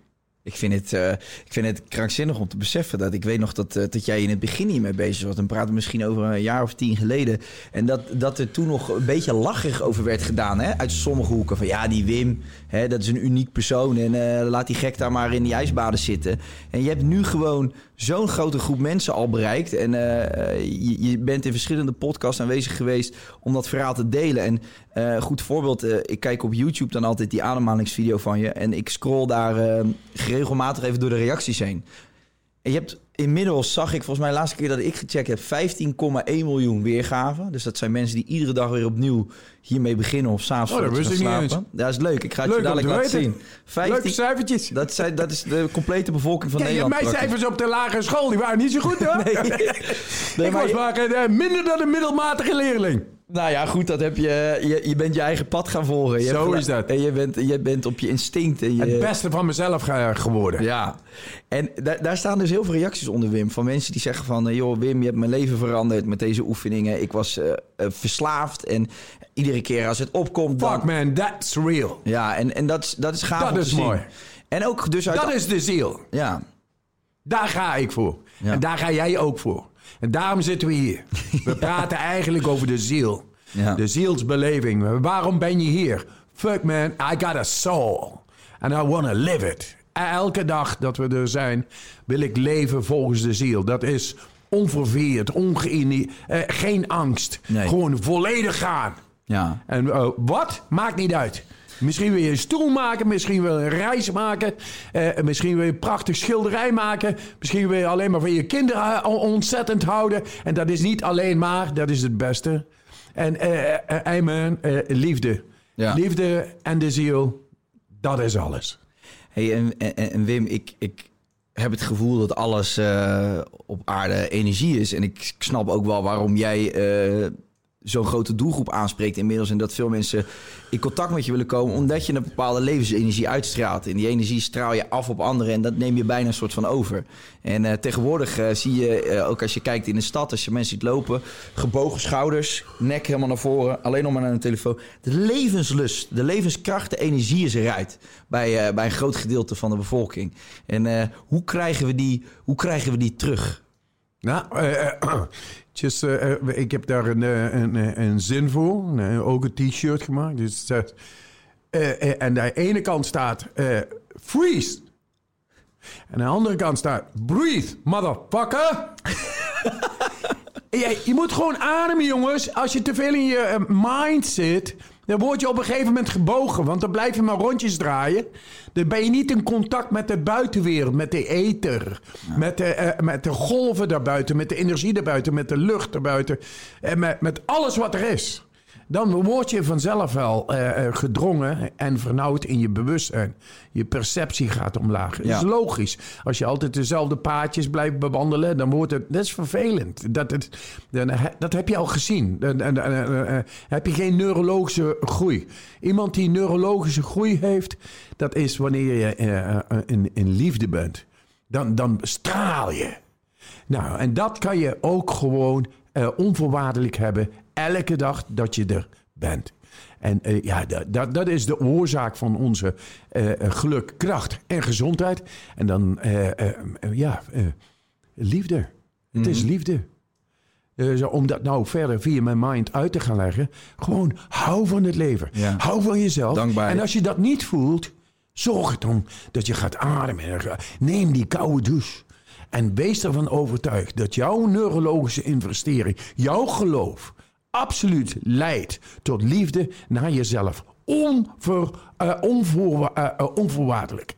Ik vind, het, eh, ik vind het krankzinnig om te beseffen dat ik weet nog dat, eh, dat jij in het begin hiermee bezig was. Dan praten misschien over een jaar of tien geleden. En dat, dat er toen nog een beetje lachig over werd gedaan. Hè? Uit sommige hoeken. Van ja, die Wim, hè, dat is een uniek persoon. En eh, laat die gek daar maar in die ijsbaden zitten. En je hebt nu gewoon zo'n grote groep mensen al bereikt. En je, je, bent in verschillende podcasts aanwezig geweest om dat verhaal te delen. En goed voorbeeld, ik kijk op YouTube dan altijd die ademhalingsvideo van je. En ik scroll daar regelmatig even door de reacties heen. En je hebt inmiddels, zag ik volgens mij de laatste keer dat ik gecheckt heb, 15,1 miljoen weergaven. Dus dat zijn mensen die iedere dag weer opnieuw hiermee beginnen of s'avonds oh, dat slapen. Ja, dat is leuk. Ik ga het je dadelijk laten zien. 15, Leuke cijfertjes. Dat, zijn, dat is de complete bevolking van Nederland. Mijn cijfers op de lagere school, die waren niet zo goed hoor. <laughs> nee. <laughs> nee ik was maar uh, minder dan een middelmatige leerling. Nou ja, goed, dat heb je, je. Je bent je eigen pad gaan volgen. Je Zo is dat. En je bent, je bent op je instinct. En je, het beste van mezelf geworden. Ja. En daar, daar staan dus heel veel reacties onder, Wim. Van mensen die zeggen van... Eh, joh, Wim, je hebt mijn leven veranderd met deze oefeningen. Ik was uh, verslaafd en iedere keer als het opkomt... Fuck man, that's real. Ja, en, en dat, dat is gaaf Dat is mooi. En ook dus uit... Dat is de ziel. Ja. Daar ga ik voor. En daar ga jij ook voor. En daarom zitten we hier. We <laughs> praten eigenlijk over de ziel. De zielsbeleving. Waarom ben je hier? Fuck man, I got a soul. And I want to live it. Elke dag dat we er zijn, wil ik leven volgens de ziel. Dat is onverveerd, ongeïnie, eh, geen angst. Gewoon volledig gaan. Ja. En uh, wat? Maakt niet uit. Misschien wil je een stoel maken, misschien wil je een reis maken, eh, misschien wil je een prachtig schilderij maken, misschien wil je alleen maar van je kinderen eh, ontzettend houden. En dat is niet alleen maar, dat is het beste. En uh, amen, liefde. Ja. Liefde en de ziel, dat is alles. Hey, en, en, en Wim, ik, ik heb het gevoel dat alles op aarde energie is. En ik snap ook wel waarom jij zo'n grote doelgroep aanspreekt inmiddels. En dat veel mensen in contact met je willen komen. Omdat je een bepaalde levensenergie uitstraalt. En die energie straal je af op anderen. En dat neem je bijna een soort van over. En uh, tegenwoordig uh, zie je, uh, ook als je kijkt in de stad, als je mensen ziet lopen. Gebogen schouders, nek helemaal naar voren. Alleen nog maar naar een telefoon. De levenslust, de levenskracht, de energie is eruit. Bij, bij een groot gedeelte van de bevolking. En hoe, krijgen we die, hoe krijgen we die terug? Nou, just, uh, ik heb daar een, een, een zin voor. ook een t-shirt gemaakt. Dus en aan de ene kant staat freeze. En aan de andere kant staat breathe, motherfucker. <laughs> je, je moet gewoon ademen, jongens. Als je te veel in je mind zit, dan word je op een gegeven moment gebogen. Want dan blijf je maar rondjes draaien. Dan ben je niet in contact met de buitenwereld, met de ether. Met, de, uh, met de golven daarbuiten, met de energie daarbuiten, met de lucht daarbuiten. En met, met alles wat er is dan word je vanzelf wel uh, gedrongen en vernauwd in je bewustzijn. Je perceptie gaat omlaag. Dat is logisch. Als je altijd dezelfde paadjes blijft bewandelen, dan wordt het... Dat is vervelend. Dat, het, dat heb je al gezien. Dan, heb je geen neurologische groei. Iemand die neurologische groei heeft, dat is wanneer je in, in liefde bent. Dan, dan straal je. Nou, en dat kan je ook gewoon onvoorwaardelijk hebben elke dag dat je er bent. En uh, ja, dat, dat is de oorzaak van onze uh, geluk, kracht en gezondheid. En dan, ja, liefde. Het is mhm. liefde. om dat nou verder via mijn mind uit te gaan leggen. Gewoon hou van het leven. Hou van jezelf. Dankbaar. En als je dat niet voelt, zorg dan dat je gaat ademen. Neem die koude douche. En wees ervan overtuigd dat jouw neurologische investering, jouw geloof, absoluut leidt tot liefde naar jezelf. Onver, uh, onvoor, uh, onvoorwaardelijk.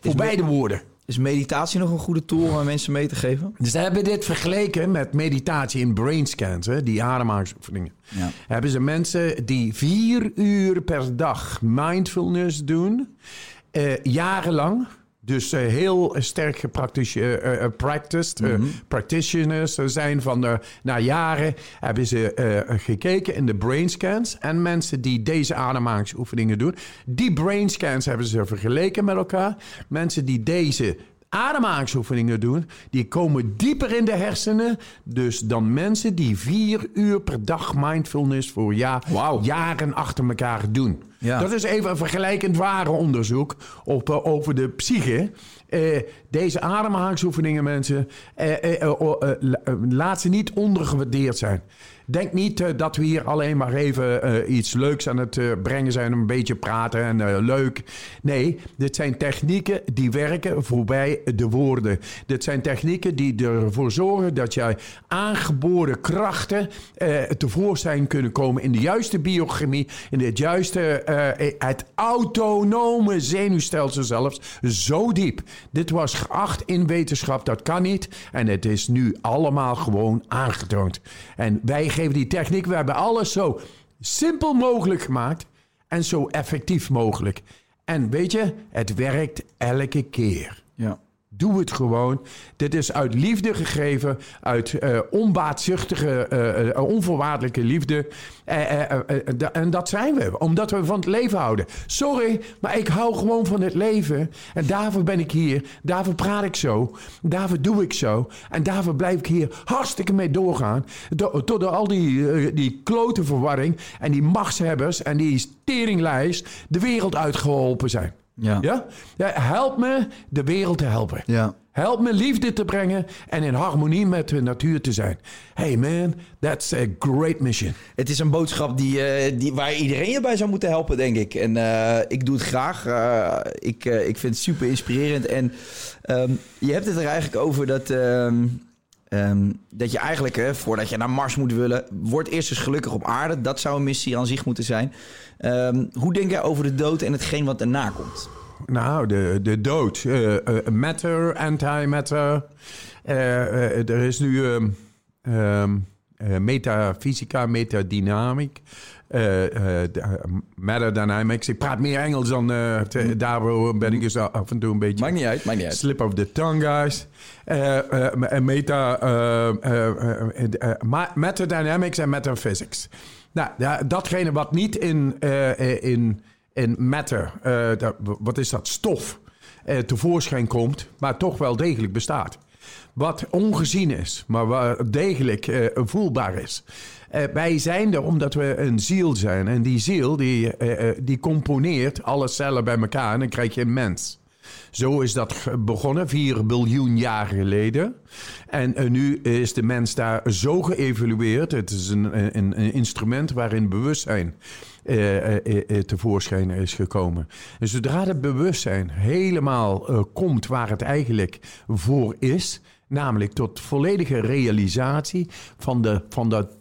Voor beide woorden. Is meditatie nog een goede tool om mensen mee te geven? Dus hebben dit vergeleken met meditatie in brainscans, hè, die ademhalingsoefeningen. Ja. Hebben ze mensen die vier uur per dag mindfulness doen, jarenlang. Dus uh, heel sterk gepracticed, uh, mm practitioners zijn van de, na jaren hebben ze gekeken in de brain scans. En mensen die deze ademhalingsoefeningen doen, die brain scans hebben ze vergeleken met elkaar. Mensen die deze ademhalingsoefeningen doen, die komen dieper in de hersenen. Dus dan mensen die vier uur per dag mindfulness voor ja, jaren achter elkaar doen. Ja. Dat is even een vergelijkend ware onderzoek op, eh, over de psyche. Eh, deze ademhalingsoefeningen, mensen, eh, oh, la- laat ze niet ondergewaardeerd zijn. Denk niet eh, dat we hier alleen maar even eh, iets leuks aan het eh, brengen zijn, een beetje praten en leuk. Nee, dit zijn technieken die werken voorbij de woorden. Dit zijn technieken die ervoor zorgen dat jij aangeboren krachten tevoorschijn kunnen komen in de juiste biochemie, in het juiste, het autonome zenuwstelsel zelfs, zo diep. Dit was geacht in wetenschap, dat kan niet. En het is nu allemaal gewoon aangetoond. En wij geven die techniek, we hebben alles zo simpel mogelijk gemaakt en zo effectief mogelijk. En weet je, het werkt elke keer. Ja. Doe het gewoon. Dit is uit liefde gegeven, uit eh, onbaatzuchtige, eh, eh, onvoorwaardelijke liefde. En dat zijn we, omdat we van het leven houden. Sorry, maar ik hou gewoon van het leven. En daarvoor ben ik hier. Daarvoor praat ik zo. Daarvoor doe ik zo. En daarvoor blijf ik hier hartstikke mee doorgaan. Do- Tot al die, die klote verwarring en die machtshebbers en die teringlijst de wereld uitgeholpen zijn. Ja. Ja? ja? Help me de wereld te helpen. Ja. Help me liefde te brengen en in harmonie met de natuur te zijn. Hey man, that's a great mission. Het is een boodschap die, eh, die, waar iedereen je bij zou moeten helpen, denk ik. En eh, ik doe het graag. Eh, ik, eh, ik vind het super inspirerend. En ehm, je hebt het er eigenlijk over dat, ehm, ehm, dat je eigenlijk, voordat je naar Mars moet willen, word eerst eens gelukkig op aarde. Dat zou een missie aan zich moeten zijn. Ehm, hoe denk jij over de dood en hetgeen wat erna komt? Nou, de, de dood. Eh, matter, antimatter. Eh, er is nu eh, metafysica, metadynamiek. Eh, eh, eh, matter dynamics. Ik praat meer Engels dan uh, daarvoor ben ik dus af en toe een beetje... Maakt niet uit, maakt niet uit. Slip of the tongue, guys. Meta, ma- matter dynamics en metaphysics. Nou, datgene wat niet in, in, in matter, wat is dat, stof, tevoorschijn komt, maar toch wel degelijk bestaat. Wat ongezien is, maar wat degelijk voelbaar is. Eh, wij zijn er omdat we een ziel zijn. En die ziel die, eh, eh, die componeert alle cellen bij elkaar en dan krijg je een mens. Zo is dat begonnen, 4 biljoen jaar geleden. En nu is de mens daar zo geëvolueerd. Het is een, een, instrument waarin bewustzijn eh, eh, tevoorschijn is gekomen. En zodra het bewustzijn helemaal komt waar het eigenlijk voor is, namelijk tot volledige realisatie van, de, van dat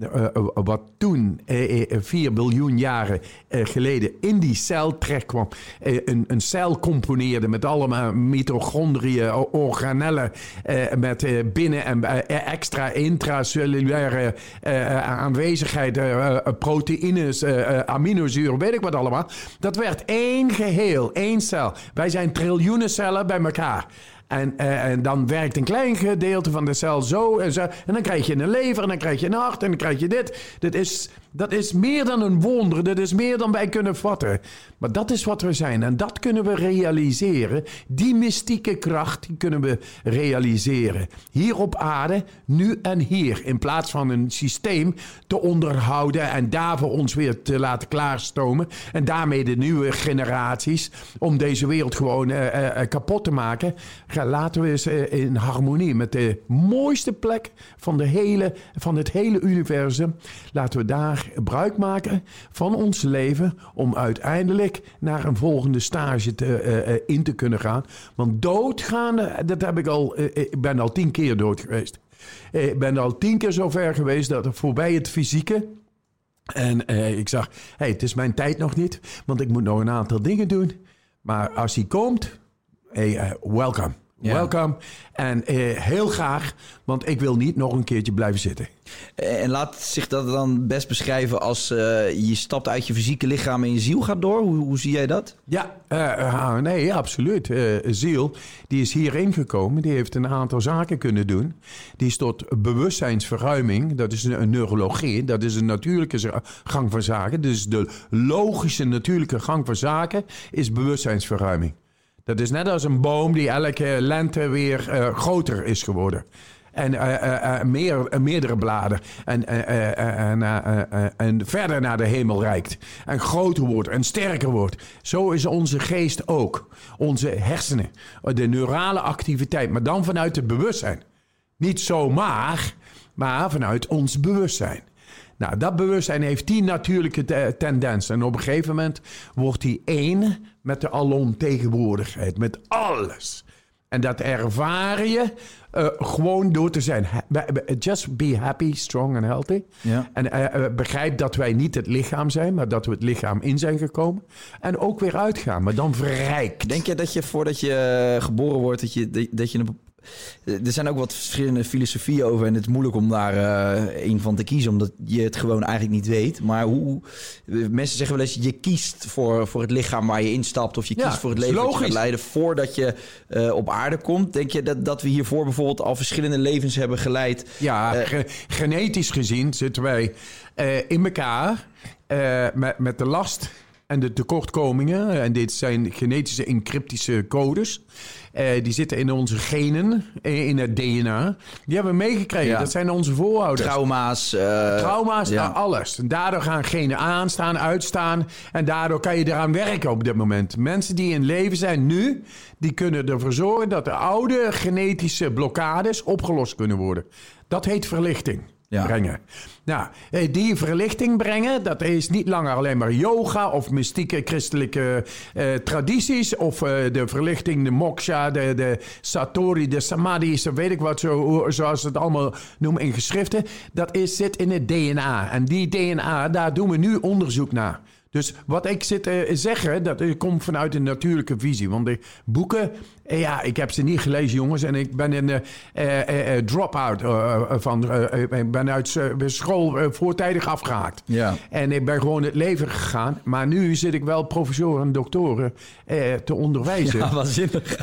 eh, eh, wat toen, eh, eh, 4 biljoen jaren eh, geleden, in die cel terechtkwam. Eh, een, een cel componeerde met allemaal mitochondriën, organellen, eh, met eh, binnen- en eh, extra intracellulaire eh, aanwezigheid, eh, eh, proteïnes, eh, eh, aminozuren, weet ik wat allemaal. Dat werd één geheel, één cel. Wij zijn triljoenen cellen bij elkaar. En, eh, en dan werkt een klein gedeelte van de cel zo en zo. En dan krijg je een lever en dan krijg je een hart en dan krijg je dit. Dat is, dat is meer dan een wonder. Dat is meer dan wij kunnen vatten. Maar dat is wat we zijn. En dat kunnen we realiseren. Die mystieke kracht die kunnen we realiseren. Hier op aarde, nu en hier. In plaats van een systeem te onderhouden en daarvoor ons weer te laten klaarstomen. En daarmee de nieuwe generaties om deze wereld gewoon eh, eh, eh, kapot te maken. Laten we eens in harmonie met de mooiste plek van, de hele, van het hele universum. Laten we daar gebruik maken van ons leven om uiteindelijk naar een volgende stage te, eh, eh, in te kunnen gaan. Want doodgaan, dat heb ik al, eh, ik ben al tien keer dood geweest. Ik ben al tien keer zo ver geweest dat er voorbij het fysieke en eh, ik zag, hey, het is mijn tijd nog niet, want ik moet nog een aantal dingen doen. Maar als hij komt, hey, welcome. Ja. Welcome. En eh, heel graag, want ik wil niet nog een keertje blijven zitten. En laat zich dat dan best beschrijven als eh, je stapt uit je fysieke lichaam en je ziel gaat door? Hoe, hoe zie jij dat? Ja, eh, eh, nee, absoluut. Eh, Ziel, die is hierin gekomen. Die heeft een aantal zaken kunnen doen. Die is tot bewustzijnsverruiming. Dat is een, een neurologie. Dat is een natuurlijke gang van zaken. Dus de logische natuurlijke gang van zaken is bewustzijnsverruiming. Dat is net als een boom die elke lente weer eh, groter is geworden. En eh, eh, meer, meerdere bladen. En, en verder naar de hemel reikt. En groter wordt en sterker wordt. Zo is onze geest ook. Onze hersenen. De neurale activiteit. Maar dan vanuit het bewustzijn. Niet zomaar, maar vanuit ons bewustzijn. Nou, dat bewustzijn heeft die natuurlijke te- tendens. En op een gegeven moment wordt die één met de alomtegenwoordigheid. Met alles. En dat ervaar je eh, gewoon door te zijn. Be- Just be happy, strong and healthy. Ja. En eh, eh, begrijp dat wij niet het lichaam zijn, maar dat we het lichaam in zijn gekomen. En ook weer uitgaan, maar dan verrijkt. Denk je dat je voordat je eh, geboren wordt, dat je, dat- dat je een... bep- Er zijn ook wat verschillende filosofieën over en het is moeilijk om daar eh een van te kiezen, omdat je het gewoon eigenlijk niet weet. Maar hoe... Mensen zeggen wel eens, je kiest voor, voor het lichaam waar je instapt of je Ja, kiest voor het leven dat je gaat leiden voordat je eh, op aarde komt. Denk je dat, dat we hiervoor bijvoorbeeld al verschillende levens hebben geleid? Ja, Eh, ge- genetisch gezien zitten wij eh, in elkaar eh, met, met de last en de tekortkomingen. En dit zijn genetische encryptische codes. Eh, die zitten in onze genen, eh, in het DNA. Die hebben we meegekregen. Ja. Dat zijn onze voorouders. Trauma's. eh, Trauma's, ja. nou, alles. En daardoor gaan genen aanstaan, uitstaan. En daardoor kan je eraan werken op dit moment. Mensen die in leven zijn nu, die kunnen ervoor zorgen dat de oude genetische blokkades opgelost kunnen worden. Dat heet verlichting. Brengen. Nou, eh, die verlichting brengen, dat is niet langer alleen maar yoga of mystieke christelijke eh, tradities. Of eh, de verlichting, de moksha, de, de satori, de samadhi's, weet ik wat, zo, zoals ze het allemaal noemen in geschriften. Dat is, zit in het DNA. En die DNA, daar doen we nu onderzoek naar. Dus wat ik zit te zeggen, dat eh, komt vanuit een natuurlijke visie. Want de boeken, eh, ja, ik heb ze niet gelezen, jongens. En ik ben een eh, eh, eh, eh, drop-out eh, eh, van. eh, eh, ik ben uit eh, school eh, voortijdig afgehaakt. Ja. En ik ben gewoon het leven gegaan. Maar nu zit ik wel professoren en doktoren eh, te onderwijzen Ja,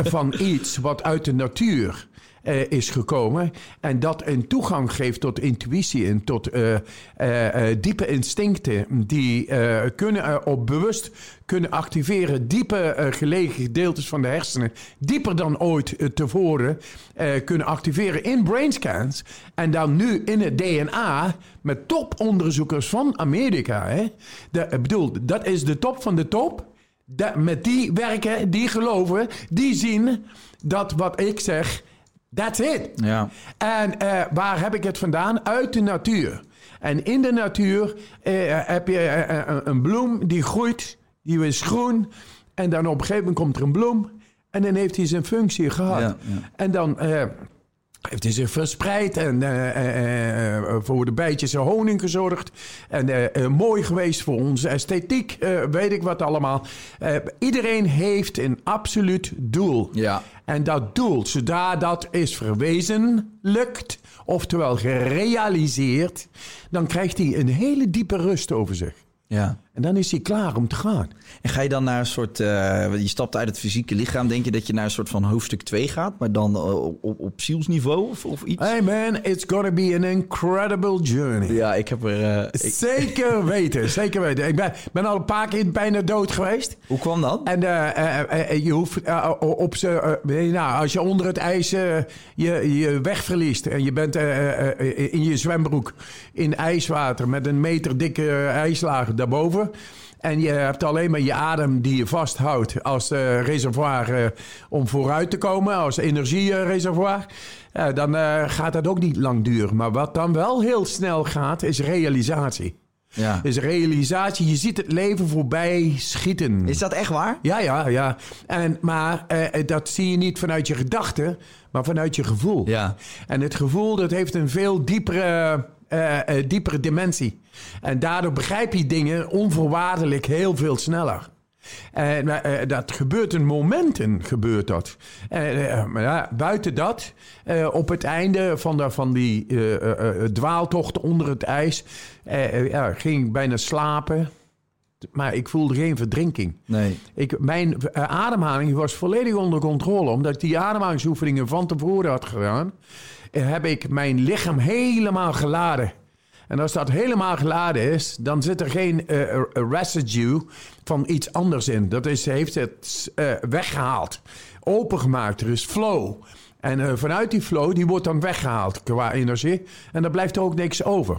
van iets wat uit de natuur eh, is gekomen. En dat een toegang geeft tot intuïtie en tot eh, eh, diepe instincten. Die kunnen op bewust kunnen activeren. Diepe gelegen gedeeltes van de hersenen. Dieper dan ooit tevoren kunnen activeren in brainscans. En dan nu in het DNA met toponderzoekers van Amerika. Hè? De, ik bedoel, dat is de top van de top. Met die werken, die geloven, die zien dat wat ik zeg, that's it. Ja. En eh, waar heb ik het vandaan? Uit de natuur. En in de natuur eh, heb je eh, eh, een bloem die groeit, die is groen. En dan op een gegeven moment komt er een bloem. En dan heeft hij zijn functie gehad. Ja, ja. En dan eh, heeft hij zich verspreid en eh, eh, eh, voor de bijtjes en honing gezorgd. En mooi geweest voor onze esthetiek, weet ik wat allemaal. Iedereen heeft een absoluut doel. Ja. En dat doel, zodra dat is verwezenlijkt, oftewel gerealiseerd, dan krijgt hij een hele diepe rust over zich. Ja. En dan is hij klaar om te gaan. En ga je dan naar een soort... eh, je stapt uit het fysieke lichaam. Denk je dat je naar een soort van hoofdstuk 2 gaat? Maar dan eh, op, op, zielsniveau of, of iets? Hey man, it's gonna be an incredible journey. Ja, ik heb er... eh, ik- Zeker <laughs> weten, zeker weten. Ik ben, ben al een paar keer bijna dood geweest. hoe kwam dat? En je hoeft op ze, nou, als je onder het ijs je, je weg verliest en je bent in je zwembroek in ijswater met een meter dikke ijslaag daarboven. En je hebt alleen maar je adem die je vasthoudt als eh, reservoir eh, om vooruit te komen, als energiereservoir. Eh, dan gaat dat ook niet lang duren. Maar wat dan wel heel snel gaat, is realisatie. Ja. Is realisatie. Je ziet het leven voorbij schieten. Is dat echt waar? Ja, ja, ja. En, maar dat zie je niet vanuit je gedachten, maar vanuit je gevoel. Ja. En het gevoel dat heeft een veel diepere, eh, eh, diepere dimensie. En daardoor begrijp je dingen onvoorwaardelijk heel veel sneller. En eh, dat gebeurt in momenten, gebeurt dat. Maar ja, buiten dat, op het einde van, de, van die dwaaltocht onder het ijs, ging ik bijna slapen. Maar ik voelde geen verdrinking. Nee. Ik, mijn ademhaling was volledig onder controle. Omdat ik die ademhalingsoefeningen van tevoren had gedaan, heb ik mijn lichaam helemaal geladen. En als dat helemaal geladen is, dan zit er geen eh, eh, residue van iets anders in. Dat is, heeft het eh, weggehaald, opengemaakt. Er is flow. En vanuit die flow, die wordt dan weggehaald qua energie. En dan blijft er ook niks over.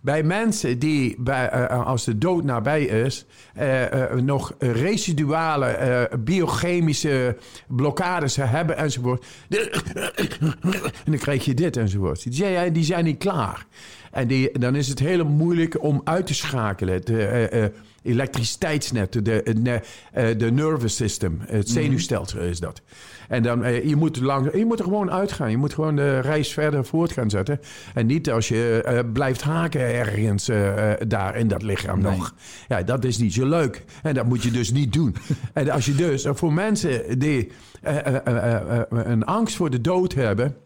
Bij mensen die, bij, eh, als de dood nabij is, eh, eh, nog residuale eh, biochemische blokkades hebben enzovoort. <coughs> En dan krijg je dit enzovoort. Die zijn, die zijn niet klaar. En die, dan is het heel moeilijk om uit te schakelen. Het eh, eh, elektriciteitsnet, de, de, eh, de nervous system, het zenuwstelsel is dat. En dan, je, moet lang, je moet er gewoon uitgaan. Je moet gewoon de reis verder voort gaan zetten. En niet als je blijft haken ergens daar in dat lichaam nog. Ja, dat is niet zo leuk. En dat moet je dus niet doen. <laughs> en als je dus, voor mensen die een angst voor de dood hebben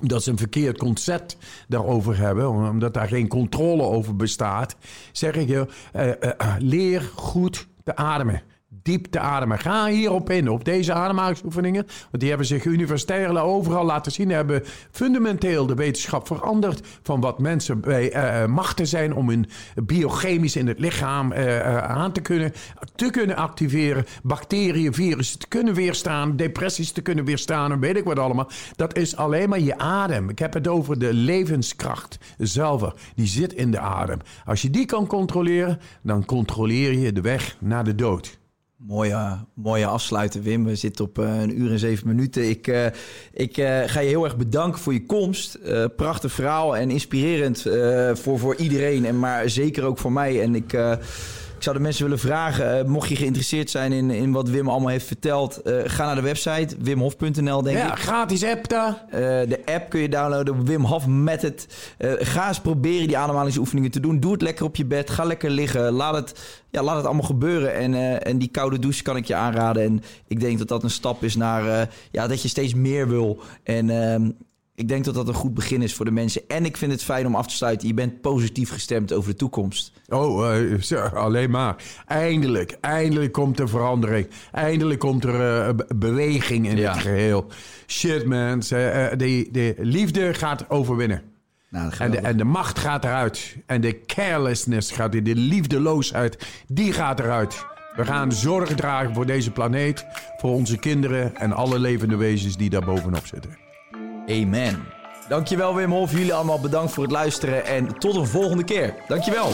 omdat ze een verkeerd concept daarover hebben, omdat daar geen controle over bestaat, zeg ik je, eh, eh, eh, leer goed te ademen. Diep te ademen. Ga hierop in, op deze ademhalingsoefeningen. Want die hebben zich universitair overal laten zien. Hebben fundamenteel de wetenschap veranderd. Van wat mensen bij eh, machten zijn om hun biochemisch in het lichaam eh, aan te kunnen, te kunnen activeren. Bacteriën, virussen te kunnen weerstaan. Depressies te kunnen weerstaan. En weet ik wat allemaal. Dat is alleen maar je adem. Ik heb het over de levenskracht zelf. Die zit in de adem. Als je die kan controleren, dan controleer je de weg naar de dood. Mooie, mooie afsluiten, Wim. We zitten op eh, een uur en zeven minuten. Ik, eh, ik eh, ga je heel erg bedanken voor je komst. Prachtig verhaal en inspirerend voor, voor iedereen. En maar zeker ook voor mij. En ik, ik zou de mensen willen vragen, eh, mocht je geïnteresseerd zijn in, in wat Wim allemaal heeft verteld, eh, ga naar de website wimhof.nl, denk Ja, ik. gratis app daar. Eh, de app kun je downloaden, Wim Hof Method. Eh ga eens proberen die ademhalingsoefeningen te doen. Doe het lekker op je bed, ga lekker liggen. Laat het, ja, laat het allemaal gebeuren. En, en die koude douche kan ik je aanraden. En ik denk dat dat een stap is naar ja, dat je steeds meer wil. En ehm, ik denk dat dat een goed begin is voor de mensen. En ik vind het fijn om af te sluiten. Je bent positief gestemd over de toekomst. Oh, eh, zo, alleen maar. Eindelijk, eindelijk komt er verandering. Eindelijk komt er eh, be- beweging in Ja. het geheel. Shit, man. Eh, de, de liefde gaat overwinnen. Nou, En de, en de macht gaat eruit. En de carelessness gaat in de liefdeloosheid, die gaat eruit. We gaan zorg dragen voor deze planeet, voor onze kinderen en alle levende wezens die daar bovenop zitten. Amen. Dankjewel Wim Hof. Jullie allemaal bedankt voor het luisteren. En tot een volgende keer. Dankjewel.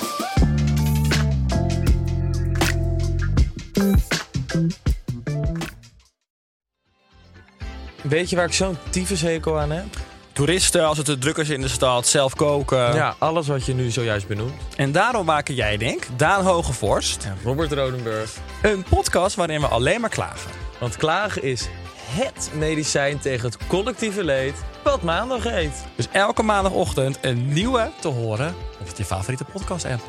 Weet je waar ik zo'n tyfushekel aan heb? Toeristen, als het te druk is in de stad, zelf koken. Ja, alles wat je nu zojuist benoemt. En daarom maken jij, denk Daan Hogevorst, En Robert Rodenburg. een podcast waarin we alleen maar klagen. Want klagen is HET medicijn tegen het collectieve leed wat maandag heet. Dus elke maandagochtend een nieuwe te horen op je favoriete podcast-app.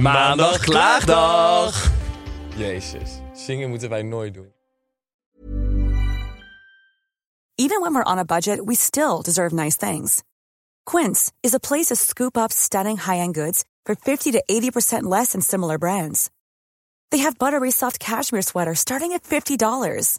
Maandag Klaagdag! Jezus, zingen moeten wij nooit doen. Even when we're on a budget, we still deserve nice things. Quince is a place to scoop up stunning high-end goods for 50 to 80% less than similar brands. They have buttery soft cashmere sweaters starting at $50,